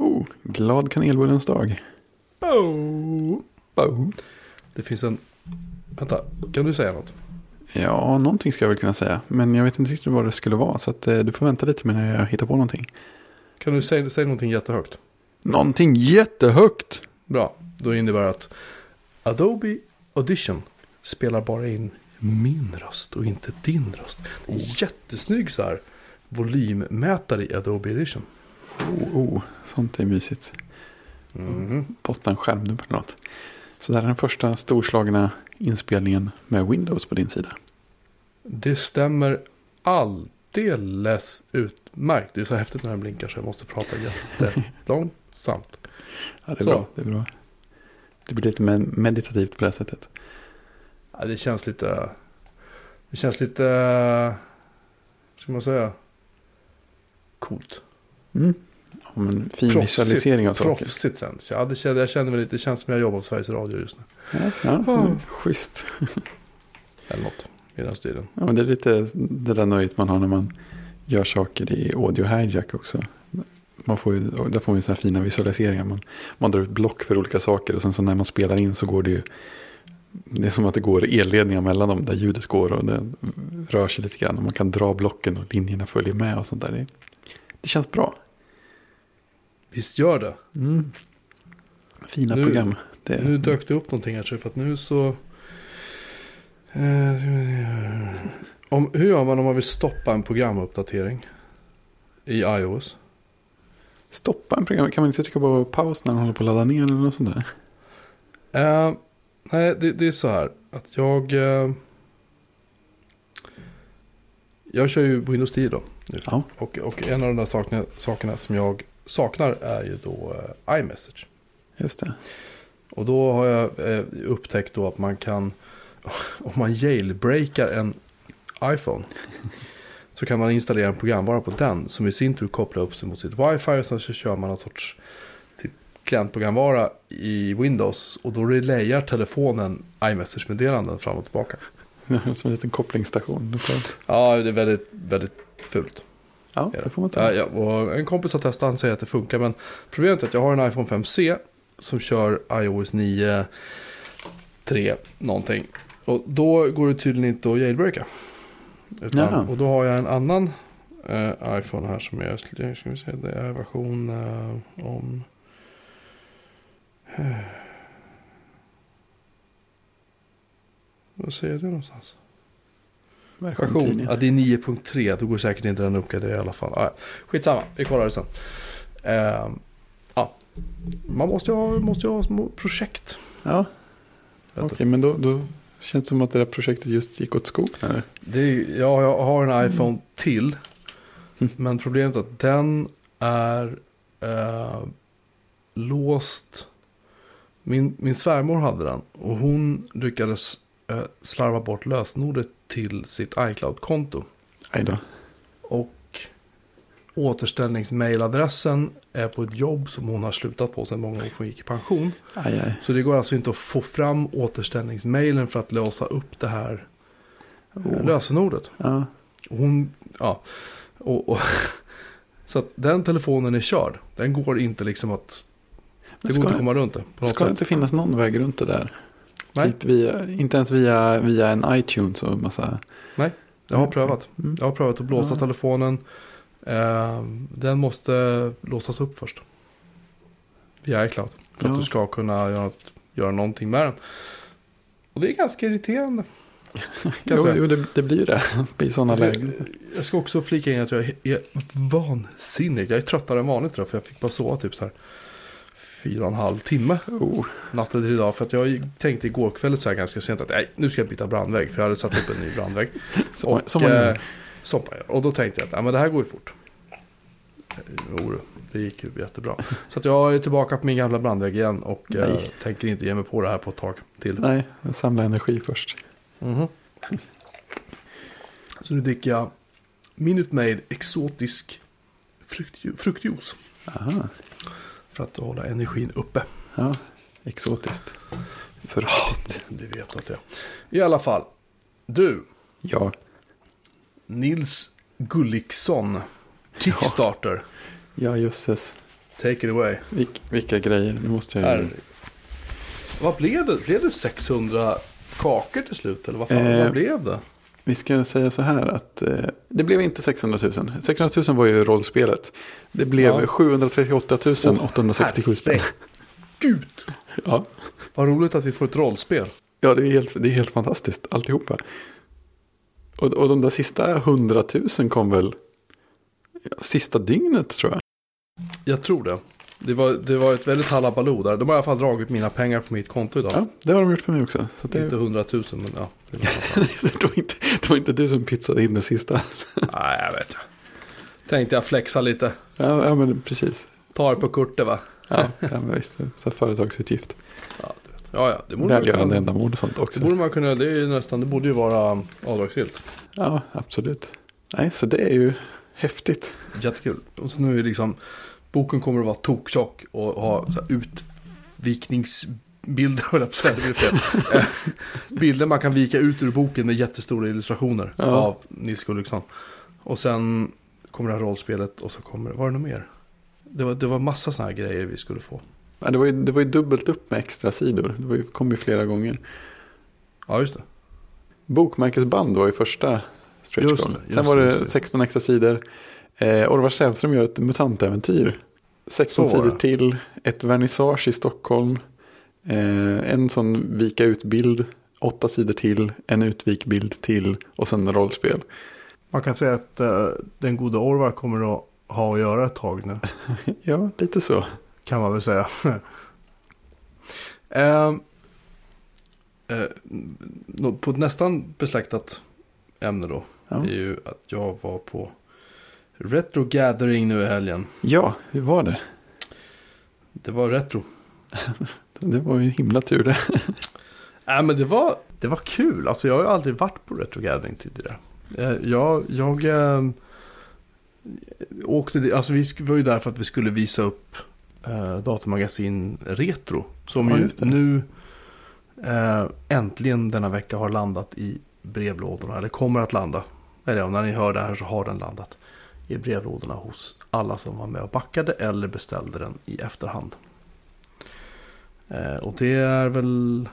Oh, glad kanelbullens dag. Oh. Oh. Det finns en... Vänta, kan du säga något? Ja, någonting ska jag väl kunna säga. Men jag vet inte riktigt vad det skulle vara. Så att, eh, du får vänta lite medan jag hittar på någonting. Kan du säga, säga någonting jättehögt? Någonting jättehögt! Bra, då innebär det att Adobe Audition spelar bara in min röst och inte din röst. Det är en jättesnygg så här volymmätare i Adobe Audition. Oh, oh, sånt är mysigt. Mhm. Posta en skärmdump eller något. Så det här är den första storslagna inspelningen med Windows på din sida. Det stämmer alldeles utmärkt. Det är så häftigt när den blinkar så jag måste prata jättelångsamt. Ja, det är Så. bra. Det är bra. Det blir lite med- meditativt på det här sättet. Ja, det känns lite... Det känns lite... Vad ska man säga? Coolt. Mm. Ja, men fin Proffsigt- visualisering av saker. Proffsigt sen. Ja, det känner, jag känner mig lite... Det känns som jag jobbar på Sveriges Radio just nu. Ja, ja, Ah. schysst. Eller något i den stilen. Ja, men det är lite det där nöjet man har när man gör saker i audio hijack också. Man får ju, där får man ju så här fina visualiseringar. Man, man drar ut block för olika saker och sen så när man spelar in så går det ju. Det är som att det går elledningar mellan dem där ljudet går och det rör sig lite grann. Och man kan dra blocken och linjerna följer med och sånt där. Det, det känns bra. Visst gör det. Mm. Fina Nu- program. Det, Nu dök det upp någonting här för att nu så... Eh, Om, hur gör man om man vill stoppa en programuppdatering? I iOS? Stoppa en program. Kan man inte trycka på paus när den håller på att ladda ner eller något sånt där? Eh, nej, det, det är så här att jag... eh, jag kör ju Windows 10 då. Ja. Och, och en av de där sakerna, sakerna som jag saknar är ju då eh, iMessage. Just det. Och då har jag eh, upptäckt då att man kan, om man jailbreakar en iPhone, så kan man installera en programvara på den som i sin tur kopplar upp sig mot sitt wifi och sen så kör man en sorts typ, klientprogramvara i Windows och då relayar telefonen iMessage-meddelanden fram och tillbaka. Som en liten kopplingsstation. Ja, det är väldigt, väldigt fult. Ja, det får man ta. Ja, ja, och en kompis har testat, han säger att det funkar. Men problemet är att jag har en iPhone 5C som kör iOS 9, 3, någonting. Och då går det tydligen inte att jailbreaka. Utan, Jaha. och då har jag en annan eh, iPhone här som är, ska vi se, det är version eh, om... Eh, vad säger det någonstans? Version, ja, det är 9.3. Då går säkert inte den uppgraderad i alla fall. Ah, ja. Skitsamma, vi kollar det sen. Ehm, ja. Man måste ju ha, måste ha små projekt. Ja, okej, du. men då, då känns det som att det där projektet just gick åt skogen. Ja, jag har en iPhone till. Mm. Men problemet är att den är eh, låst. Min, min svärmor hade den. Och hon lyckades eh, slarva bort lösenordet till sitt iCloud-konto. Och återställningsmailadressen är på ett jobb som hon har slutat på sedan många år för hon gick i pension. Aj, aj. Så det går alltså inte att få fram återställningsmailen för att låsa upp det här Oh. lösenordet. Ja, hon, ja, och, och, så att den telefonen är körd. Den går inte liksom att, det går inte att komma runt det på något ska det sätt. inte finnas någon väg runt det där? Nej. Typ via, inte ens via, via en iTunes och massa... Jag har prövat. Mm. Jag har prövat att blåsa Ja. telefonen. Eh, den måste låsas upp först. Via iCloud. För Ja. att du ska kunna göra, göra någonting med den. Och det är ganska irriterande. Jo, jo det, det blir ju det i sådana lägen. Jag ska också flika in att jag är vansinnig. Jag är tröttare än vanligt idag. För jag fick bara sova typ så här fyra och en halv timme Oh, natten till idag. För att jag tänkte igår kväll så här ganska sent att nej, nu ska jag byta brandvägg. För jag hade satt upp en ny brandvägg. som, Och, som man eh, gör. som man gör. Och då tänkte jag att ja, men det här går ju fort. Eh, Jo, det gick ju jättebra. Så att jag är tillbaka på min gamla brandvägg igen. Och eh, tänker inte ge mig på det här på ett tag till. Nej, samla energi först. Mhm. Så nu dricker jag Minute Maid exotisk fruktju- fruktjuice. Aha, För att hålla energin uppe. ja, exotiskt. Fruktigt. Det vet att är. I alla fall. Du, Ja, Nils Gulliksson. Kickstarter. ja jösses. Take it away. Vilk, vilka grejer. Nu måste jag ju... Vad blev det? Blev det 600 kakor till slut? Eller vad, fan, Eh, vad blev det? Vi ska säga så här att eh, det blev inte 600 000. 600 000 var ju rollspelet. Det blev Ja. 738 867 spänn. Gud! Ja. Vad roligt att vi får ett rollspel. ja, det är helt, det är helt fantastiskt alltihopa. Och, och de där sista 100 000 kom väl ja, sista dygnet tror jag. Jag tror det. Det var, det var ett väldigt halabaloo där. De har i alla fall dragit mina pengar från mitt konto idag. Ja, det har de gjort för mig också. Så det, Inte 100 000 men ja. Det det, var inte, det var inte du som pizzade in det sista. Nej, jag vet. Tänkte jag flexa lite. Ja, ja men precis. Ta det på kurtet va? Ja, ja men visst. Så företagsutgift. Ja, ja, ja det borde Välgörande ändamål och sånt Det också. borde man kunna, det är ju nästan, det borde ju vara avdragsgillt. Ja, absolut. Nej, så det är ju häftigt. Jättekul. Och så nu är liksom, boken kommer att vara toktjock och ha utvikningsbilder, höll jag på att säga, det blir fel. Eh, Bilder man kan vika ut ur boken med jättestora illustrationer Ja. av Nils Gulliksson. Och sen kommer det här rollspelet och så kommer, var det något mer? Det var, det var massa sådana här grejer vi skulle få. Ja, det, var ju, det var ju dubbelt upp med extra sidor. Det var ju, kom ju flera gånger. Ja, just det. Bokmärkesband var ju första stretch goal. det, Sen var det, det det. 16 extra sidor. Eh, Orvar Sävström gör ett mutantäventyr. 16 Så sidor till. Ett vernissage i Stockholm. Eh, en sån vika ut-bild. Åtta sidor till. En utvik-bild till. Och sen rollspel. Man kan säga att uh, den gode Orvar kommer att ha att göra ett tag nu. Ja, lite så. Kan man väl säga. Ehm, eh, nå- på ett nästan besläktat ämne då. Ja, är ju att jag var på Retro Gathering nu i helgen. ja hur var det? Det var retro. Det var ju en himla tur det. Nej men det var, det var kul. Alltså jag har ju aldrig varit på Retro Gathering tidigare. Eh, Jag, jag eh, åkte, alltså vi var ju där för att vi skulle visa upp eh, datamagasin Retro. Som Ja, ju nu eh, äntligen denna vecka har landat i brevlådorna. Eller kommer att landa. Eller ja, när ni hör det här så har den landat i brevlådorna hos alla som var med och backade eller beställde den i efterhand. Eh, och det är väl,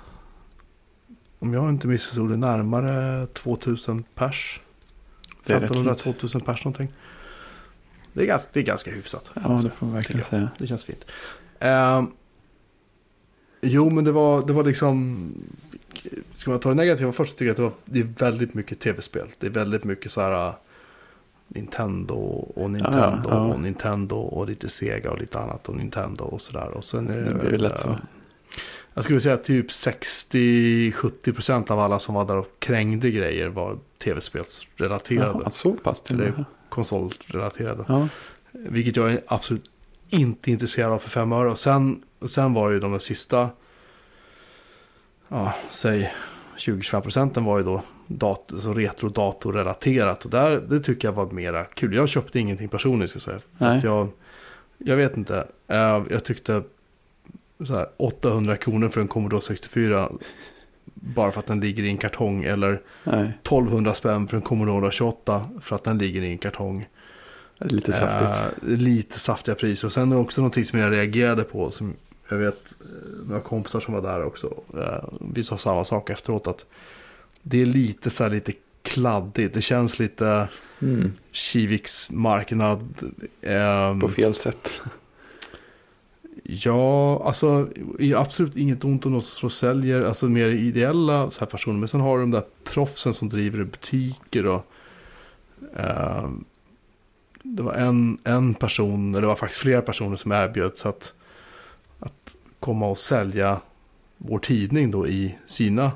om jag inte missförstod det, närmare 2000 pers. Det är rätt 1500-2000 pers någonting. Det är ganska, det är ganska hyfsat. Ja, det får man verkligen tycker jag. säga. Det känns fint. Ehm, jo, men det var, det var liksom... Ska man ta det negativa först så tycker jag att det, var, det är väldigt mycket tv-spel. Det är väldigt mycket så här... Nintendo och Nintendo ja. och Nintendo och lite Sega och lite annat och Nintendo och sådär. Och sen är det, Det blir väl, lätt så. eh, Jag skulle säga att typ 60-70% av alla som var där och krängde grejer var tv-spelsrelaterade. Jaha, så pass till Eller-. Konsolrelaterade. Ja, Vilket jag är absolut inte intresserad av för fem öre. Och sen, och sen var ju de sista, ja, säg 20-25 procenten var ju då dat- alltså retro-datorrelaterat. Och där, det tycker jag var mera kul. Jag köpte ingenting personligen ska jag säga. För jag, jag vet inte, eh, jag tyckte så här, 800 kronor för en Commodore 64 bara för att den ligger i en kartong. Eller nej. 1200 spänn för en Commodore 28 för att den ligger i en kartong. Lite saftigt. Eh, lite saftiga priser. Och sen är också någonting som jag reagerade på. Som jag vet eh, några kompisar som var där också. Eh, vi sa samma sak efteråt. Att det är lite så här lite kladdigt. Det känns lite Mm. Kiviks marknad. ehm, På fel sätt. Ja, alltså är absolut inget ont om någon som säljer, alltså mer ideella så här personer. Men sen har du de där proffsen som driver butiker och eh, det var en, en person, eller det var faktiskt flera personer som erbjöds att, att komma och sälja vår tidning då i sina,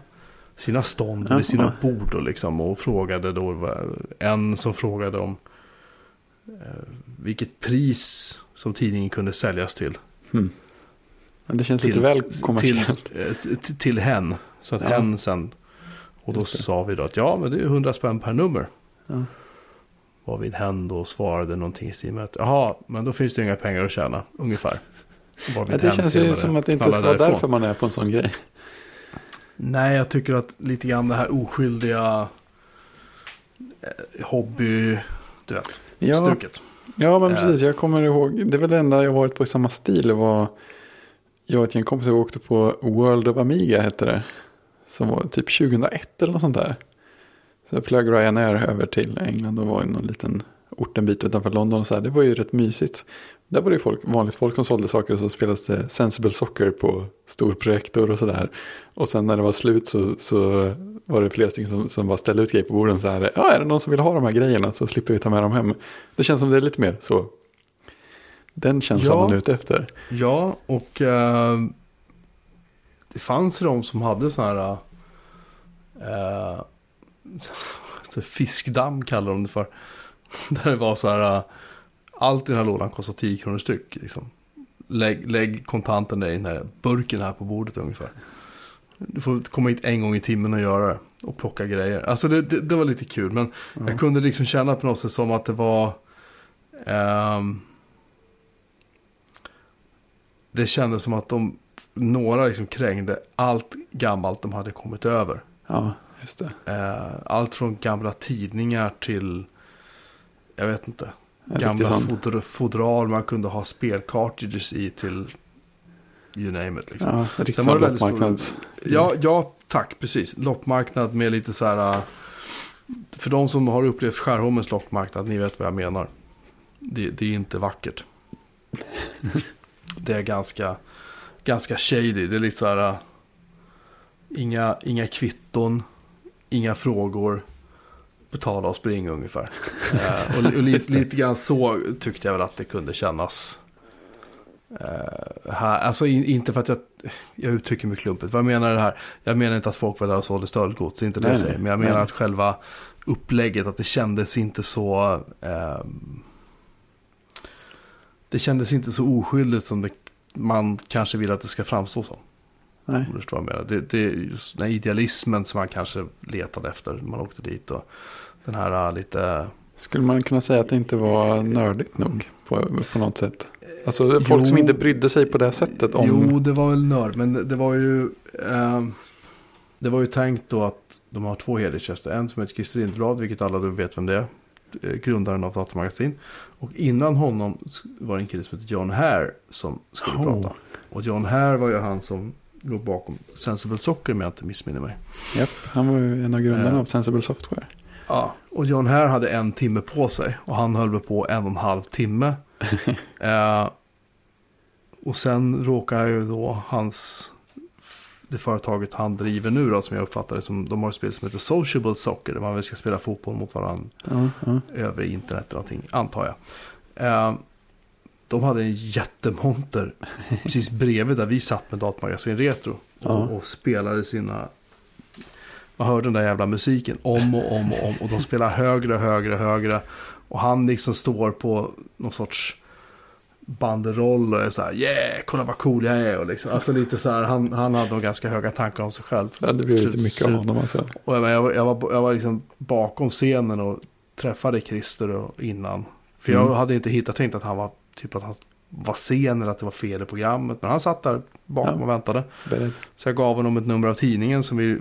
sina stånd, Jaha. vid sina bord och liksom och frågade då, en som frågade om eh, vilket pris som tidningen kunde säljas till. Mm. Men det känns Till- lite väl till, kommersiellt. eh, t- till hen. Så att Ja. hen sen. Och då sa vi då att ja, men det är 100 spänn per nummer. Ja. Varvid hen då svarade någonting i stil med att jaha, men då finns det inga pengar att tjäna, ungefär. Ja, det känns ju som att det inte ska vara därifrån. därför man är på en sån grej. Nej, jag tycker att lite grann det här oskyldiga eh, hobby, du vet, Ja, stuket. Ja, men Eh. precis. Jag kommer ihåg. Det är väl det enda jag varit på i samma stil. Var jag och ett gäng kompisar åkte på World of Amiga hette det. Som var typ 2001 eller något sånt där. Så jag flög Ryanair över till England och var i någon liten ort en bit utanför London. Och så här. Det var ju rätt mysigt. Där var det ju folk, vanligt folk som sålde saker och så spelades det Sensible Soccer på stor projektor och sådär. Och sen när det var slut så, så var det flera stycken som, som bara ställde ut grejer på borden. Så här, ja, är det någon som vill ha de här grejerna så slipper vi ta med dem hem. Det känns som det är lite mer så. Den känslan Ja. man är ute efter. Ja, och eh, det fanns de som hade sådana här eh, fiskdamm kallar de det för. Där det var så här, eh, allt i den här lådan kostar 10 kronor styck. Liksom. Lägg, lägg kontanten i den här burken här på bordet ungefär. Du får komma hit en gång i timmen och göra det. Och plocka grejer. Alltså det, det, det var lite kul. Men Ja. jag kunde liksom känna på något sätt som att det var... ehm, det kändes som att de, några liksom krängde allt gammalt de hade kommit över. ja, just det. Eh, allt från gamla tidningar till, jag vet inte, gamla sån. fodr, fodral man kunde ha spelcartridges i till you name it. Liksom. Ja, en riktig Sen var väldigt stor-. Ja, ja, tack, precis. Loppmarknad med lite så här... äh, För de som har upplevt Skärholmens loppmarknad, ni vet vad jag menar. Det, det är inte vackert. Det är ganska, ganska shady. Det är lite så här... äh, Inga, inga kvitton, inga frågor. Betala och spring ungefär. Eh, och, och lite, lite grann så tyckte jag väl att det kunde kännas. Eh, här, alltså in, inte för att jag, jag uttrycker mig klumpigt. Vad jag menar det här. Jag menar inte att folk var där och sålde stöldgods. Inte det Nej, jag säger. Men jag menar nej. att själva upplägget. Att det kändes inte så. ehm, det kändes inte så oskyldigt som det, man kanske vill att det ska framstå som. Nej. Om du förstår vad jag menar. Det, det är just den här idealismen som man kanske letade efter när man åkte dit. Och den här äh, lite... Skulle man kunna säga att det inte var nördigt nog på, på något sätt? Alltså folk som Jo. inte brydde sig på det sättet om... Jo, det var väl nörd. Men det- var ju... ehm, det var ju tänkt då att de har två hedersgäster. En som heter Christer Lindblad, vilket alla du vet vem det är. eh, Grundaren av Datamagasin. Och innan honom var det en kille som heter John Hare som skulle Oh. prata. Och John Hare var ju han som låg bakom Sensible Soccer om jag inte missminner mig. Japp, han var ju en av grundarna Eh. av Sensible Software. Ja, och John Hare hade en timme på sig. Och han höll på en och en halv timme. eh, och sen råkar ju då hans, det företaget han driver nu då, som jag uppfattar det som, de har ett spel som heter Sociable Soccer, där man väl ska spela fotboll mot varandra Ja, ja. över internet eller någonting, antar jag. Eh, de hade en jättemonter precis bredvid där vi satt med Datamagasin Retro. Och, Ja. och spelade sina... Man hörde den där jävla musiken om och om och om. Och de spelar högre, högre, högre. Och han liksom står på någon sorts banderoll och är så här, yeah, kolla vad cool jag är. Och liksom, alltså lite så här, han, han hade nog ganska höga tankar om sig själv. ja, det blev lite mycket av honom alltså. och jag, jag, var- jag, var, jag var liksom bakom scenen och träffade Christer och, innan. För jag Mm. hade inte hittat, tänkt att han var typ att han var sen eller att det var fel i programmet. Men han satt där bakom Ja. och väntade. Beredd. Så jag gav honom ett nummer av tidningen som vi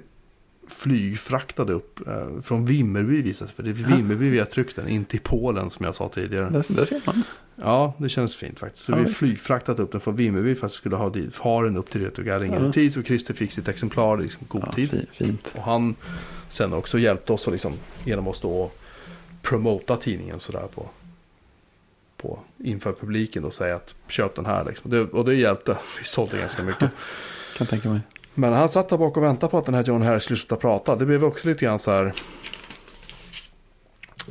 flygfraktade upp eh, från Vimmerby visade. För det är. Vimmerby vi har tryckt den, inte i Polen som jag sa tidigare. Där, där ser man. Ja, det känns fint faktiskt. Så Ja, vi visst. flygfraktat upp den från Vimmerby för att vi skulle ha, dit, ha den upp till Retrogarringen Ja. i tid. Så Christer fick sitt exemplar i liksom god Ja, tid. fi- fint. Och han sen också hjälpte oss att liksom, genom att stå och promota tidningen sådär på, på inför publiken och säga att köp den här. Liksom. Det, och det hjälpte. Vi sålde ganska mycket. Kan tänka mig. Men han satt där bak och väntade på att den här John Harris skulle sluta prata. Det blev också lite grann så här.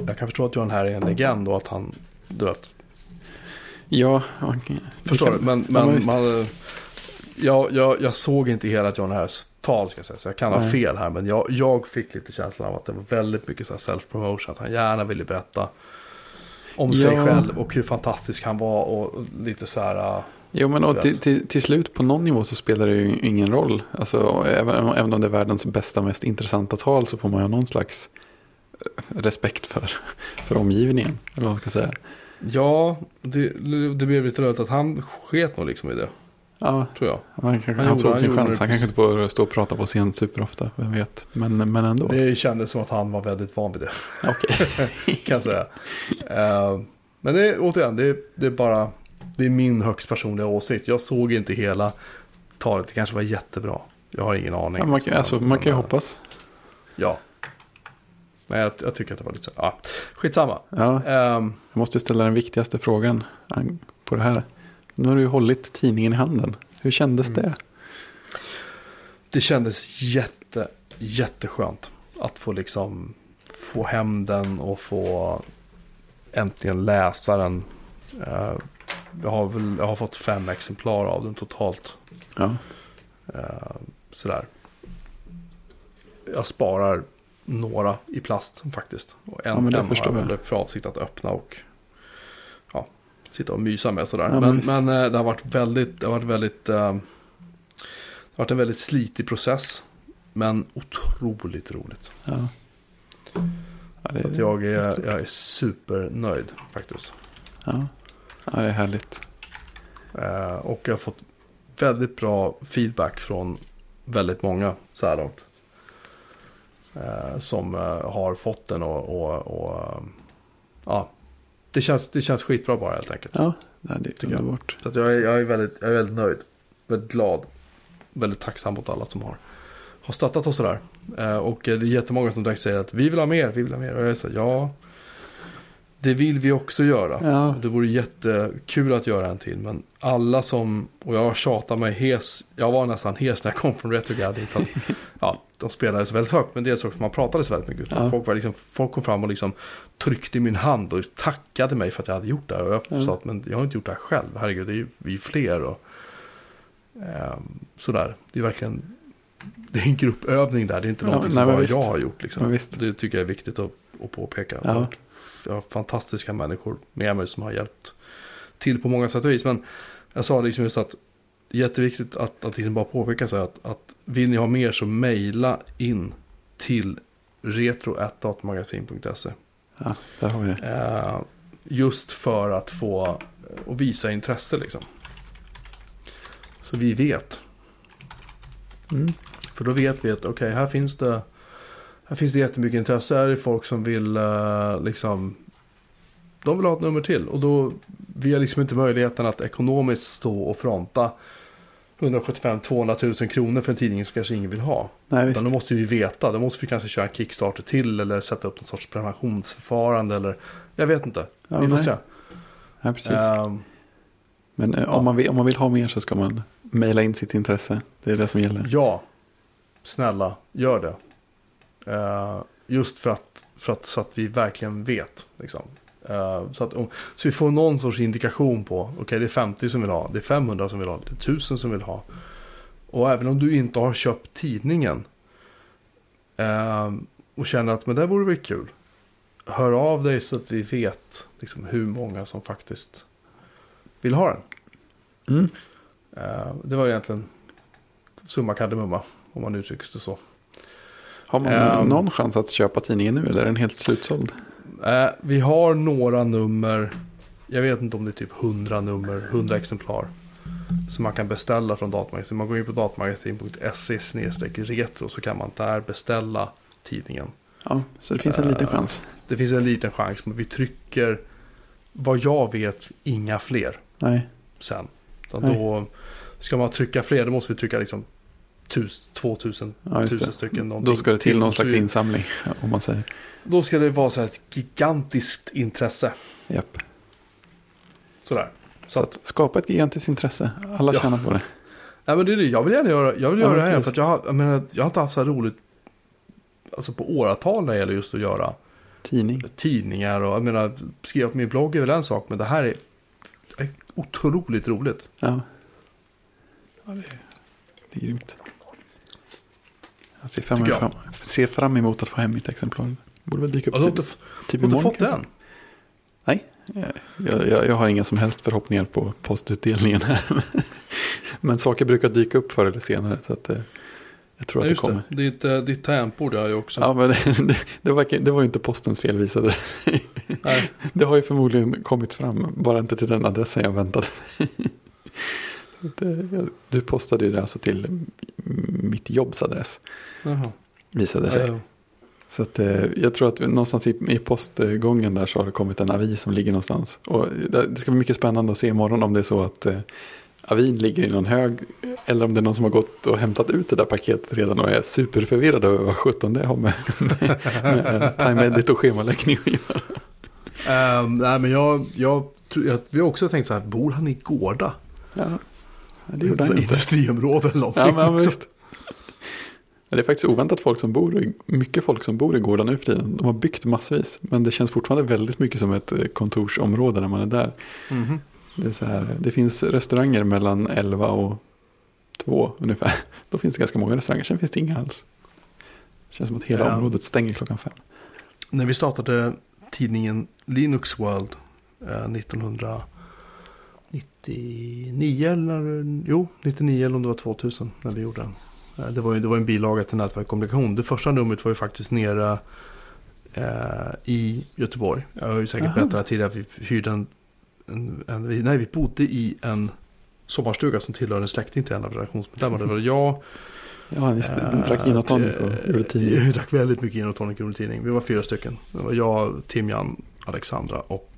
Jag kan förstå att John Harry är en legend och att han, du vet, Ja, okej. förstår Det du? kan- Men, Ja, men visst. man, jag, jag, jag såg inte hela John Harris tal ska jag säga. Så jag kan ha Nej. fel här. Men jag, jag fick lite känslan av att det var väldigt mycket self-promotion. Att han gärna ville berätta om sig Ja. själv och hur fantastisk han var. Och lite så här. äh, Jo, men och till, till, till slut på någon nivå så spelar det ju ingen roll. Alltså, även, även om det är världens bästa, mest intressanta tal så får man ju någon slags eh, respekt för, för omgivningen. Eller vad man ska säga. Ja, det, det blev lite rörigt att han sket nog liksom i det. Ja, Tror jag. han, kanske, Han han, gjorde- såg sin chans. Han kanske inte får stå och prata på scen superofta, vem vet. Men, men ändå. Det kändes som att han var väldigt van vid det. Okej. kan jag säga. Eh, Men det återigen, det är, det är bara det är min högst personliga åsikt. Jag såg inte hela talet. Det kanske var jättebra. Jag har ingen aning. Ja, man, kan, alltså, man kan ju hoppas. Ja. Men jag, jag tycker att det var lite så. Skitsamma. Ja, Ehm, jag måste ställa den viktigaste frågan an- på det här. Nu har du ju hållit tidningen i handen. Hur kändes Mm. det? det kändes jätte, jätteskönt att få liksom få hem den och få äntligen läsa den. Eh, jag, har väl, jag har fått fem exemplar av den totalt. Ja, Eh, sådär. Jag sparar några i plast faktiskt. Och en, Ja, en har jag väl för avsikt att öppna och sitta och mysa med sådär. Ja, men men eh, det har varit väldigt, det har varit väldigt, eh, det har varit en väldigt slitig process. Men otroligt roligt. ja. ja det, Att jag, är, jag är supernöjd faktiskt. Ja. ja, det är härligt. Eh, och jag har fått väldigt bra feedback från väldigt många så här långt. Som har fått den och, och, och ja, det känns, det känns skitbra bara helt enkelt. Ja, det är Tycker jag. underbart. Så att jag, är, jag, är väldigt, jag är väldigt nöjd, väldigt glad, väldigt tacksam mot alla som har, har stöttat oss sådär. Eh, och det är jättemånga som direkt säger att vi vill ha mer, vi vill ha mer. Och jag säger ja, det vill vi också göra. Ja, Det vore jättekul att göra en till. Men alla som, och jag tjatar mig hes. Jag var nästan hes när jag kom från. För att, ja, de spelade så väldigt högt. Men dels också för man pratade så väldigt mycket. Ja. Folk, var liksom, folk kom fram och liksom tryckte i min hand och tackade mig för att jag hade gjort det. här. Och jag Ja. sa att men jag har inte gjort det här själv. Herregud, det är ju vi är fler. Och, ehm, sådär. Det är verkligen det är en gruppövning där. Det är inte Ja, någonting nej, som bara visst. jag har gjort. Liksom. Det tycker jag är viktigt att, att påpeka. Ja. Jag har fantastiska människor med mig som har hjälpt till på många sätt och vis. Men jag sa liksom just att det är jätteviktigt att, att liksom bara påpeka så här att, att vill ni ha mer så mejla in till retro.datamagasin.se. ja, där har vi det. Eh, just för att få eh, och visa intresse liksom. Så vi vet. Mm. För då vet vi att okej, här finns det här finns det jättemycket intresse. Här är folk som vill eh, liksom de vill ha ett nummer till. Och då vi har liksom inte möjligheten att ekonomiskt stå och fronta 175-200 000 kronor för en tidning som kanske ingen vill ha. Nej, visst. Utan då måste vi veta. Då måste vi kanske köra en Kickstarter till eller sätta upp någon sorts prenumerationsförfarande eller jag vet inte. Ja, vi får nej. se. Ja, precis. Ehm, Men eh, ja. om, man vill, om man vill ha mer så ska man mejla in sitt intresse. Det är det som gäller. Ja, snälla, gör det. Eh, just för att, för att, så att vi verkligen vet. Liksom. Eh, så, att, om- så vi får någon sorts indikation på, okej det är 50 som vill ha, det är 500 som vill ha, det är 1000 som vill ha. Och även om du inte har köpt tidningen eh, och känner att men det vore väl kul. Hör av dig så att vi vet liksom, hur många som faktiskt vill ha den. Mm. Eh, det var egentligen summa kardemumma, om man uttrycker sig så. Har man Ehm. någon chans att köpa tidningen nu eller är den helt slutsåld? Eh, vi har några nummer, jag vet inte om det är typ 100 nummer, 100 exemplar. Som man kan beställa från datamagasin. Man går in på datamagasin.se retro så kan man där beställa tidningen. Ja, så det finns en liten Eh, chans. Det finns en liten chans, men vi trycker, vad jag vet, inga fler Nej, sen. Utan Nej. då ska man trycka fler, då måste vi trycka liksom tus, 2000, ja, just 1000 det. stycken. någonting Då ska det till någon Så slags insamling. Om man säger. Då ska det vara så här ett gigantiskt intresse. Japp. Sådär. Så att skapa ett gigantiskt intresse. Alla Ja. tjänar på det. Nej men det är det, jag vill gärna göra, jag vill Ja, göra det här för att jag har, jag, menar, jag har inte haft så här roligt alltså på åratal när det gäller just att göra Tidning. tidningar och jag menar skriva på min blogg är väl en sak men det här är, är otroligt roligt. Ja. ja det, det är grymt. Jag ser fram, jag. fram, ser fram emot att få hem mitt exemplar. Borde väl dyka upp du typ, typ har du inte imorgon fått den? Nej, jag, jag, jag har inga som helst förhoppningar på postutdelningen här. Men saker brukar dyka upp förr eller senare. Så att, eh, jag tror Ja, att det kommer. det, ditt, eh, ditt tangentbord har jag också. Ja, men det, det, det, var, det var ju inte postens fel visade. Nej, Det har ju förmodligen kommit fram, bara inte till den adressen jag väntade. Det- jag- Du postade ju det alltså till mitt jobbs adress, jaha. visade sig. Eh, Så att, eh, jag tror att någonstans i, i postgången där så har det kommit en avi som ligger någonstans. Och det, ska bli mycket spännande att se imorgon om det är så att eh, avin ligger i någon hög. Eller om det är någon som har gått och hämtat ut det där paketet redan och är superförvirrad över vad sjutton det har med, med, med time edit och schemaläggning att göra. Ehm, nej, men jag, jag, tror- jag, vi har också tänkt så här, bor han i Gårda? Ja, det gjorde han inte. Industriområde eller någonting. Ja, men, Det är faktiskt oväntat folk som bor, i- mycket folk som bor i gårdar nu för tiden. De har byggt massvis, men det känns fortfarande väldigt mycket som ett eh, kontorsområde när man är där. Mhm. Det, är så här, det finns restauranger mellan 11 och 2 ungefär. Då finns det ganska många restauranger, sen finns det inga alls. Det känns som att hela Ja. området stänger klockan fem. När vi startade tidningen Linux World eh, 1999 eller jo, 99 eller om det var 2000 när vi gjorde den. Eh, det, var ju, det var en bilaga till Nätverk kommunikation. Det första numret var ju faktiskt nere eh, i Göteborg. Jag har ju säkert Aha. berättat tidigare att vi hyrde en, en, en nej vi bodde i en sommarstuga som tillhörde en släkting till en av redaktionsmedlemmarna. Det var jag, Ja, det. Den drack gin och tonic och Eh, gjorde tidning. Vi drack väldigt mycket gin och tonic och gjorde tidning. Vi var fyra stycken. Det var jag, Timjan, Alexandra och...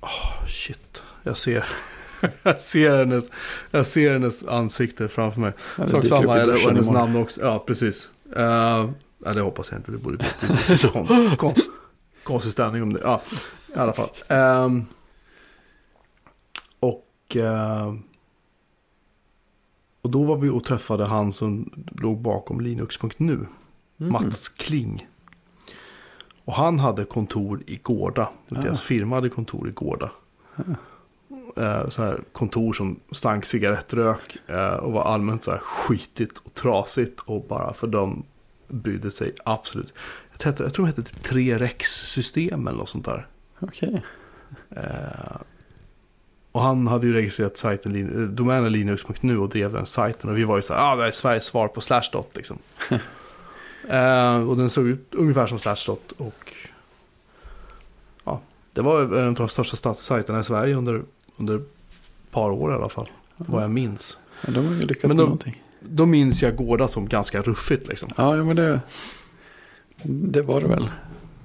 Oh, shit. Jag ser... jag, ser hennes, jag ser hennes ansikte framför mig. Ja, Sak samma, eller- hennes namn också. Ja, precis. Uh, ja, det hoppas jag inte. Det borde bli kon, kon, konstig stämning om det. Ja, i alla fall. Ehm, och, ehm, och då var vi och träffade han som låg bakom Linux.nu. Mm. Mats Kling. Och han hade kontor i Gårda. Ah. Deras firma hade kontor i Gårda. Eh, så här kontor som stank cigarettrök eh, och var allmänt så här skitigt och trasigt. Och bara för dem brydde sig absolut. Jag tror, jag tror de hette typ 3Rex-system eller något sånt där. Okej. Eh, och han hade ju registrerat sajten, eh, domänen linux.nu och drev den sajten. Och vi var ju så här, ah, det är Sveriges svar på Slashdot liksom. eh, och den såg ut ungefär som Slashdot. Och ja, det var en av de största statssajterna i Sverige under, under ett par år i alla fall. Vad jag minns. Ja, de har ju lyckats Men med de- någonting. Då minns jag Gårda som ganska ruffigt liksom. Ja, ja, men det, det var det väl.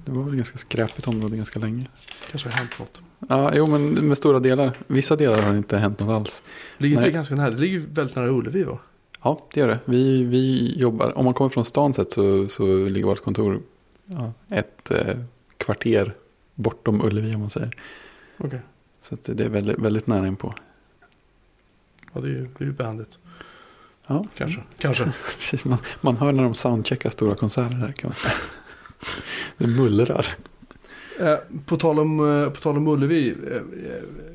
Det var väl ett ganska skräpigt område ganska länge. Kanske har hänt något. Ja, jo, men med stora delar. Vissa delar har inte hänt något alls. Ligger det ganska nära? Det ligger väldigt nära Ullevi va? Ja, det gör det. Vi, vi jobbar, om man kommer från stan sett så, så ligger vårt kontor ja, ett eh, kvarter bortom Ullevi om man säger. Okej. Så det är väldigt, väldigt nära inpå. Ja, det är ju, det är ju bandet. Ja, Kanske. Kanske. Precis, man, man hör när de soundcheckar stora konserter där kan man säga. Det mullrar. Eh, på, tal om, eh, på tal om Ullevi. Eh, eh,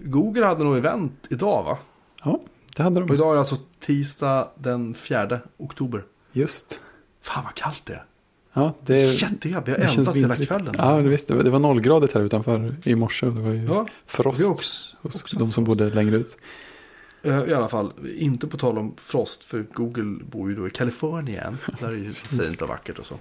Google hade nog event idag va? Ja, det hade Och de. idag är det alltså tisdag den 4 oktober. Just. Fan vad kallt det är. Ja, det, Jättekallt. Vi har eldat hela kvällen. Ja, det, visst, det, var, nollgradigt här utanför i morse. och Det var ju Ja, frost också, hos också de som bodde längre ut. Eh, I alla fall, inte på tal om frost. För Google bor ju då i Kalifornien. Där är det ju fint och vackert och så.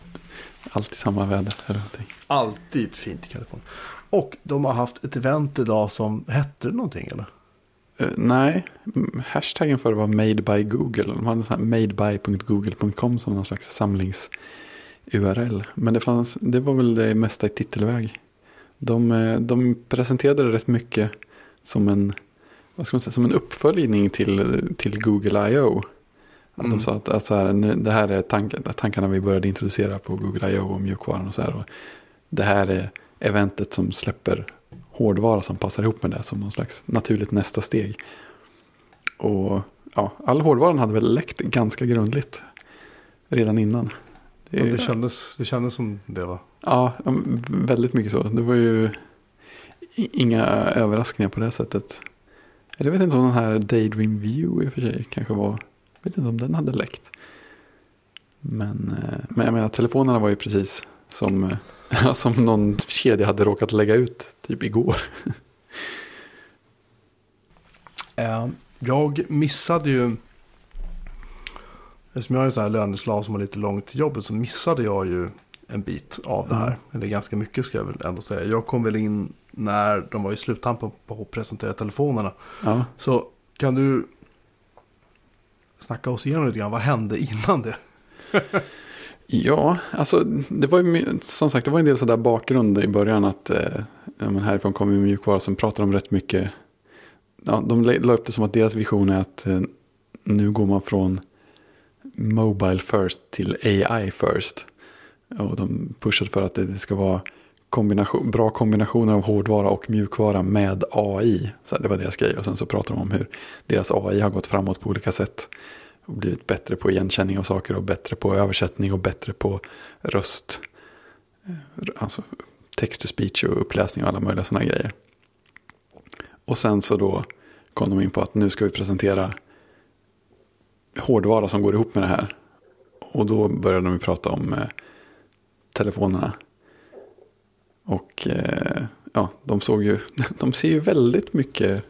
Alltid samma väder. Eller någonting. Alltid fint i Kalifornien. Och de har haft ett event idag som hette någonting eller? Eh, nej, hashtaggen för det var made by Google. De hade så här madeby.google.com som någon slags samlings-URL. Men det, fanns, det var väl det mesta i titelväg. De, eh, de presenterade det rätt mycket som en, vad ska man säga, som en uppföljning till, till Google I.O. Att Mm. De sa att, att så här, nu, det här är tanken, tankarna vi började introducera på Google I.O. och mjukvaran och så här. Och det här är eventet som släpper hårdvara som passar ihop med det som någon slags naturligt nästa steg. Och ja, all hårdvaran hade väl läckt ganska grundligt redan innan. Det, Ja, det, kändes, det kändes som det va? Ja, väldigt mycket så. Det var ju inga överraskningar på det sättet. Eller jag vet inte om den här Daydream View i och för sig kanske var. Jag vet inte om den hade läckt. Men, eh, men jag menar telefonerna var ju precis som, eh, som någon kedja hade råkat lägga ut typ igår. Eh, jag missade ju, eftersom jag är en sån här löneslav som har lite långt till jobbet så missade jag ju en bit av det här. Mm. Eller ganska mycket ska jag väl ändå säga. Jag kom väl in när de var i sluttampen på att presentera telefonerna. Ja, Så kan du snacka oss igenom lite grann, vad hände innan det? Ja, alltså det var ju som sagt det var en del sådär bakgrund i början att eh, men härifrån kommer mjukvara som pratar om rätt mycket. Ja, de la la upp det som att deras vision är att eh, nu går man från Mobile first till AI first. Och de pushade för att det ska vara kombination, bra kombinationer av hårdvara och mjukvara med AI. Så det var deras grej. Och sen så pratar de om hur deras AI har gått framåt på olika sätt. Blivit bättre på igenkänning av saker och bättre på översättning och bättre på röst. Eh, alltså text to speech och uppläsning och alla möjliga sådana grejer. Och sen så då kom de in på att nu ska vi presentera hårdvara som går ihop med det här. Och då började de prata om eh, telefonerna. Och eh, ja, de såg ju, de ser ju väldigt mycket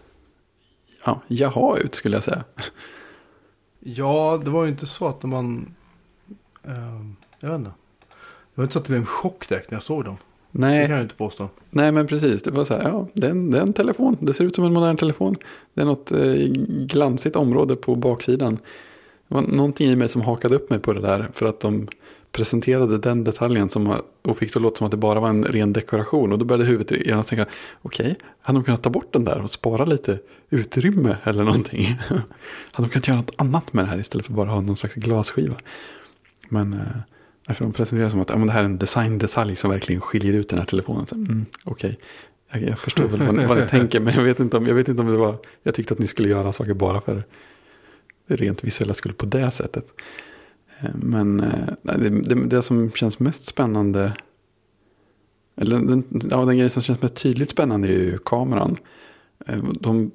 ja, jaha ut skulle jag säga. Ja, det var ju inte så att man... ehm, jag vet inte. Det var inte så att det blev en chock direkt när jag såg dem. Det Nej, kan jag inte påstå. nej men precis. Det var så här, ja, det är, en, det är en telefon. Det ser ut som en modern telefon. Det är något eh, glansigt område på baksidan. Det var någonting i mig som hakade upp mig på det där. För att de presenterade den detaljen som, och fick det att låta som att det bara var en ren dekoration. Och då började huvudet genast tänka, okej, hade de kunnat ta bort den där och spara lite utrymme eller någonting? hade de kunnat göra något annat med det här istället för bara ha någon slags glasskiva? Men eh, för de presenterar som att ja, det här är en designdetalj som verkligen skiljer ut den här telefonen. Så, mm, okej, jag, jag förstår väl vad vad ni tänker, men jag vet, inte om, jag vet inte om det var, jag tyckte att ni skulle göra saker bara för det rent visuella skulle på det sättet. Men eh, det, det, det som känns mest spännande, eller den, ja, den grejen som känns mest tydligt spännande är ju kameran. Eh, De,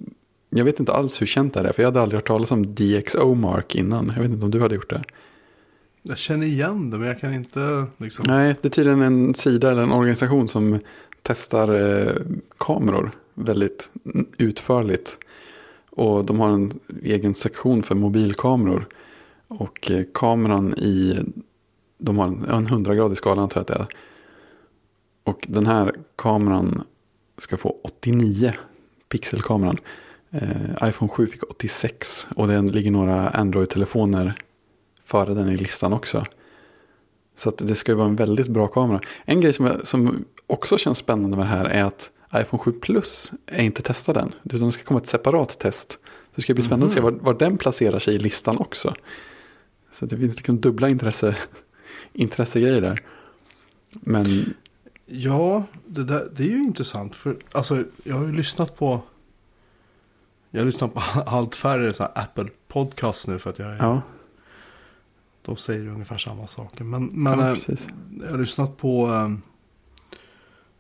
jag vet inte alls hur känt det är, för jag hade aldrig hört talas om DxO-mark innan. Jag vet inte om du hade gjort det. Jag känner igen det, men jag kan inte liksom... Nej, det är tydligen en sida eller en organisation som testar eh, kameror väldigt utförligt. Och de har en egen sektion för mobilkameror. Och eh, kameran i, de har en, en 100-gradig skala antar jag att det är. Och den här kameran ska få 89 pixelkameran. Eh, iPhone 7 fick 86 och det ligger några Android-telefoner före den i listan också. Så det ska ju vara en väldigt bra kamera. En grej som, jag, som också känns spännande med det här är att iPhone 7 Plus är inte testad än. Utan det ska komma ett separat test. Så det ska bli spännande att se var, var den placerar sig i listan också. Så det finns liksom dubbla intresse, intressegrejer där. Men Ja, det, där, det är ju intressant. För alltså, jag har ju lyssnat på... Jag har lyssnat på allt färre så här Apple Podcast nu för att jag är, ja, de säger ju ungefär samma saker. Men, men ja eh, precis. jag har lyssnat på um,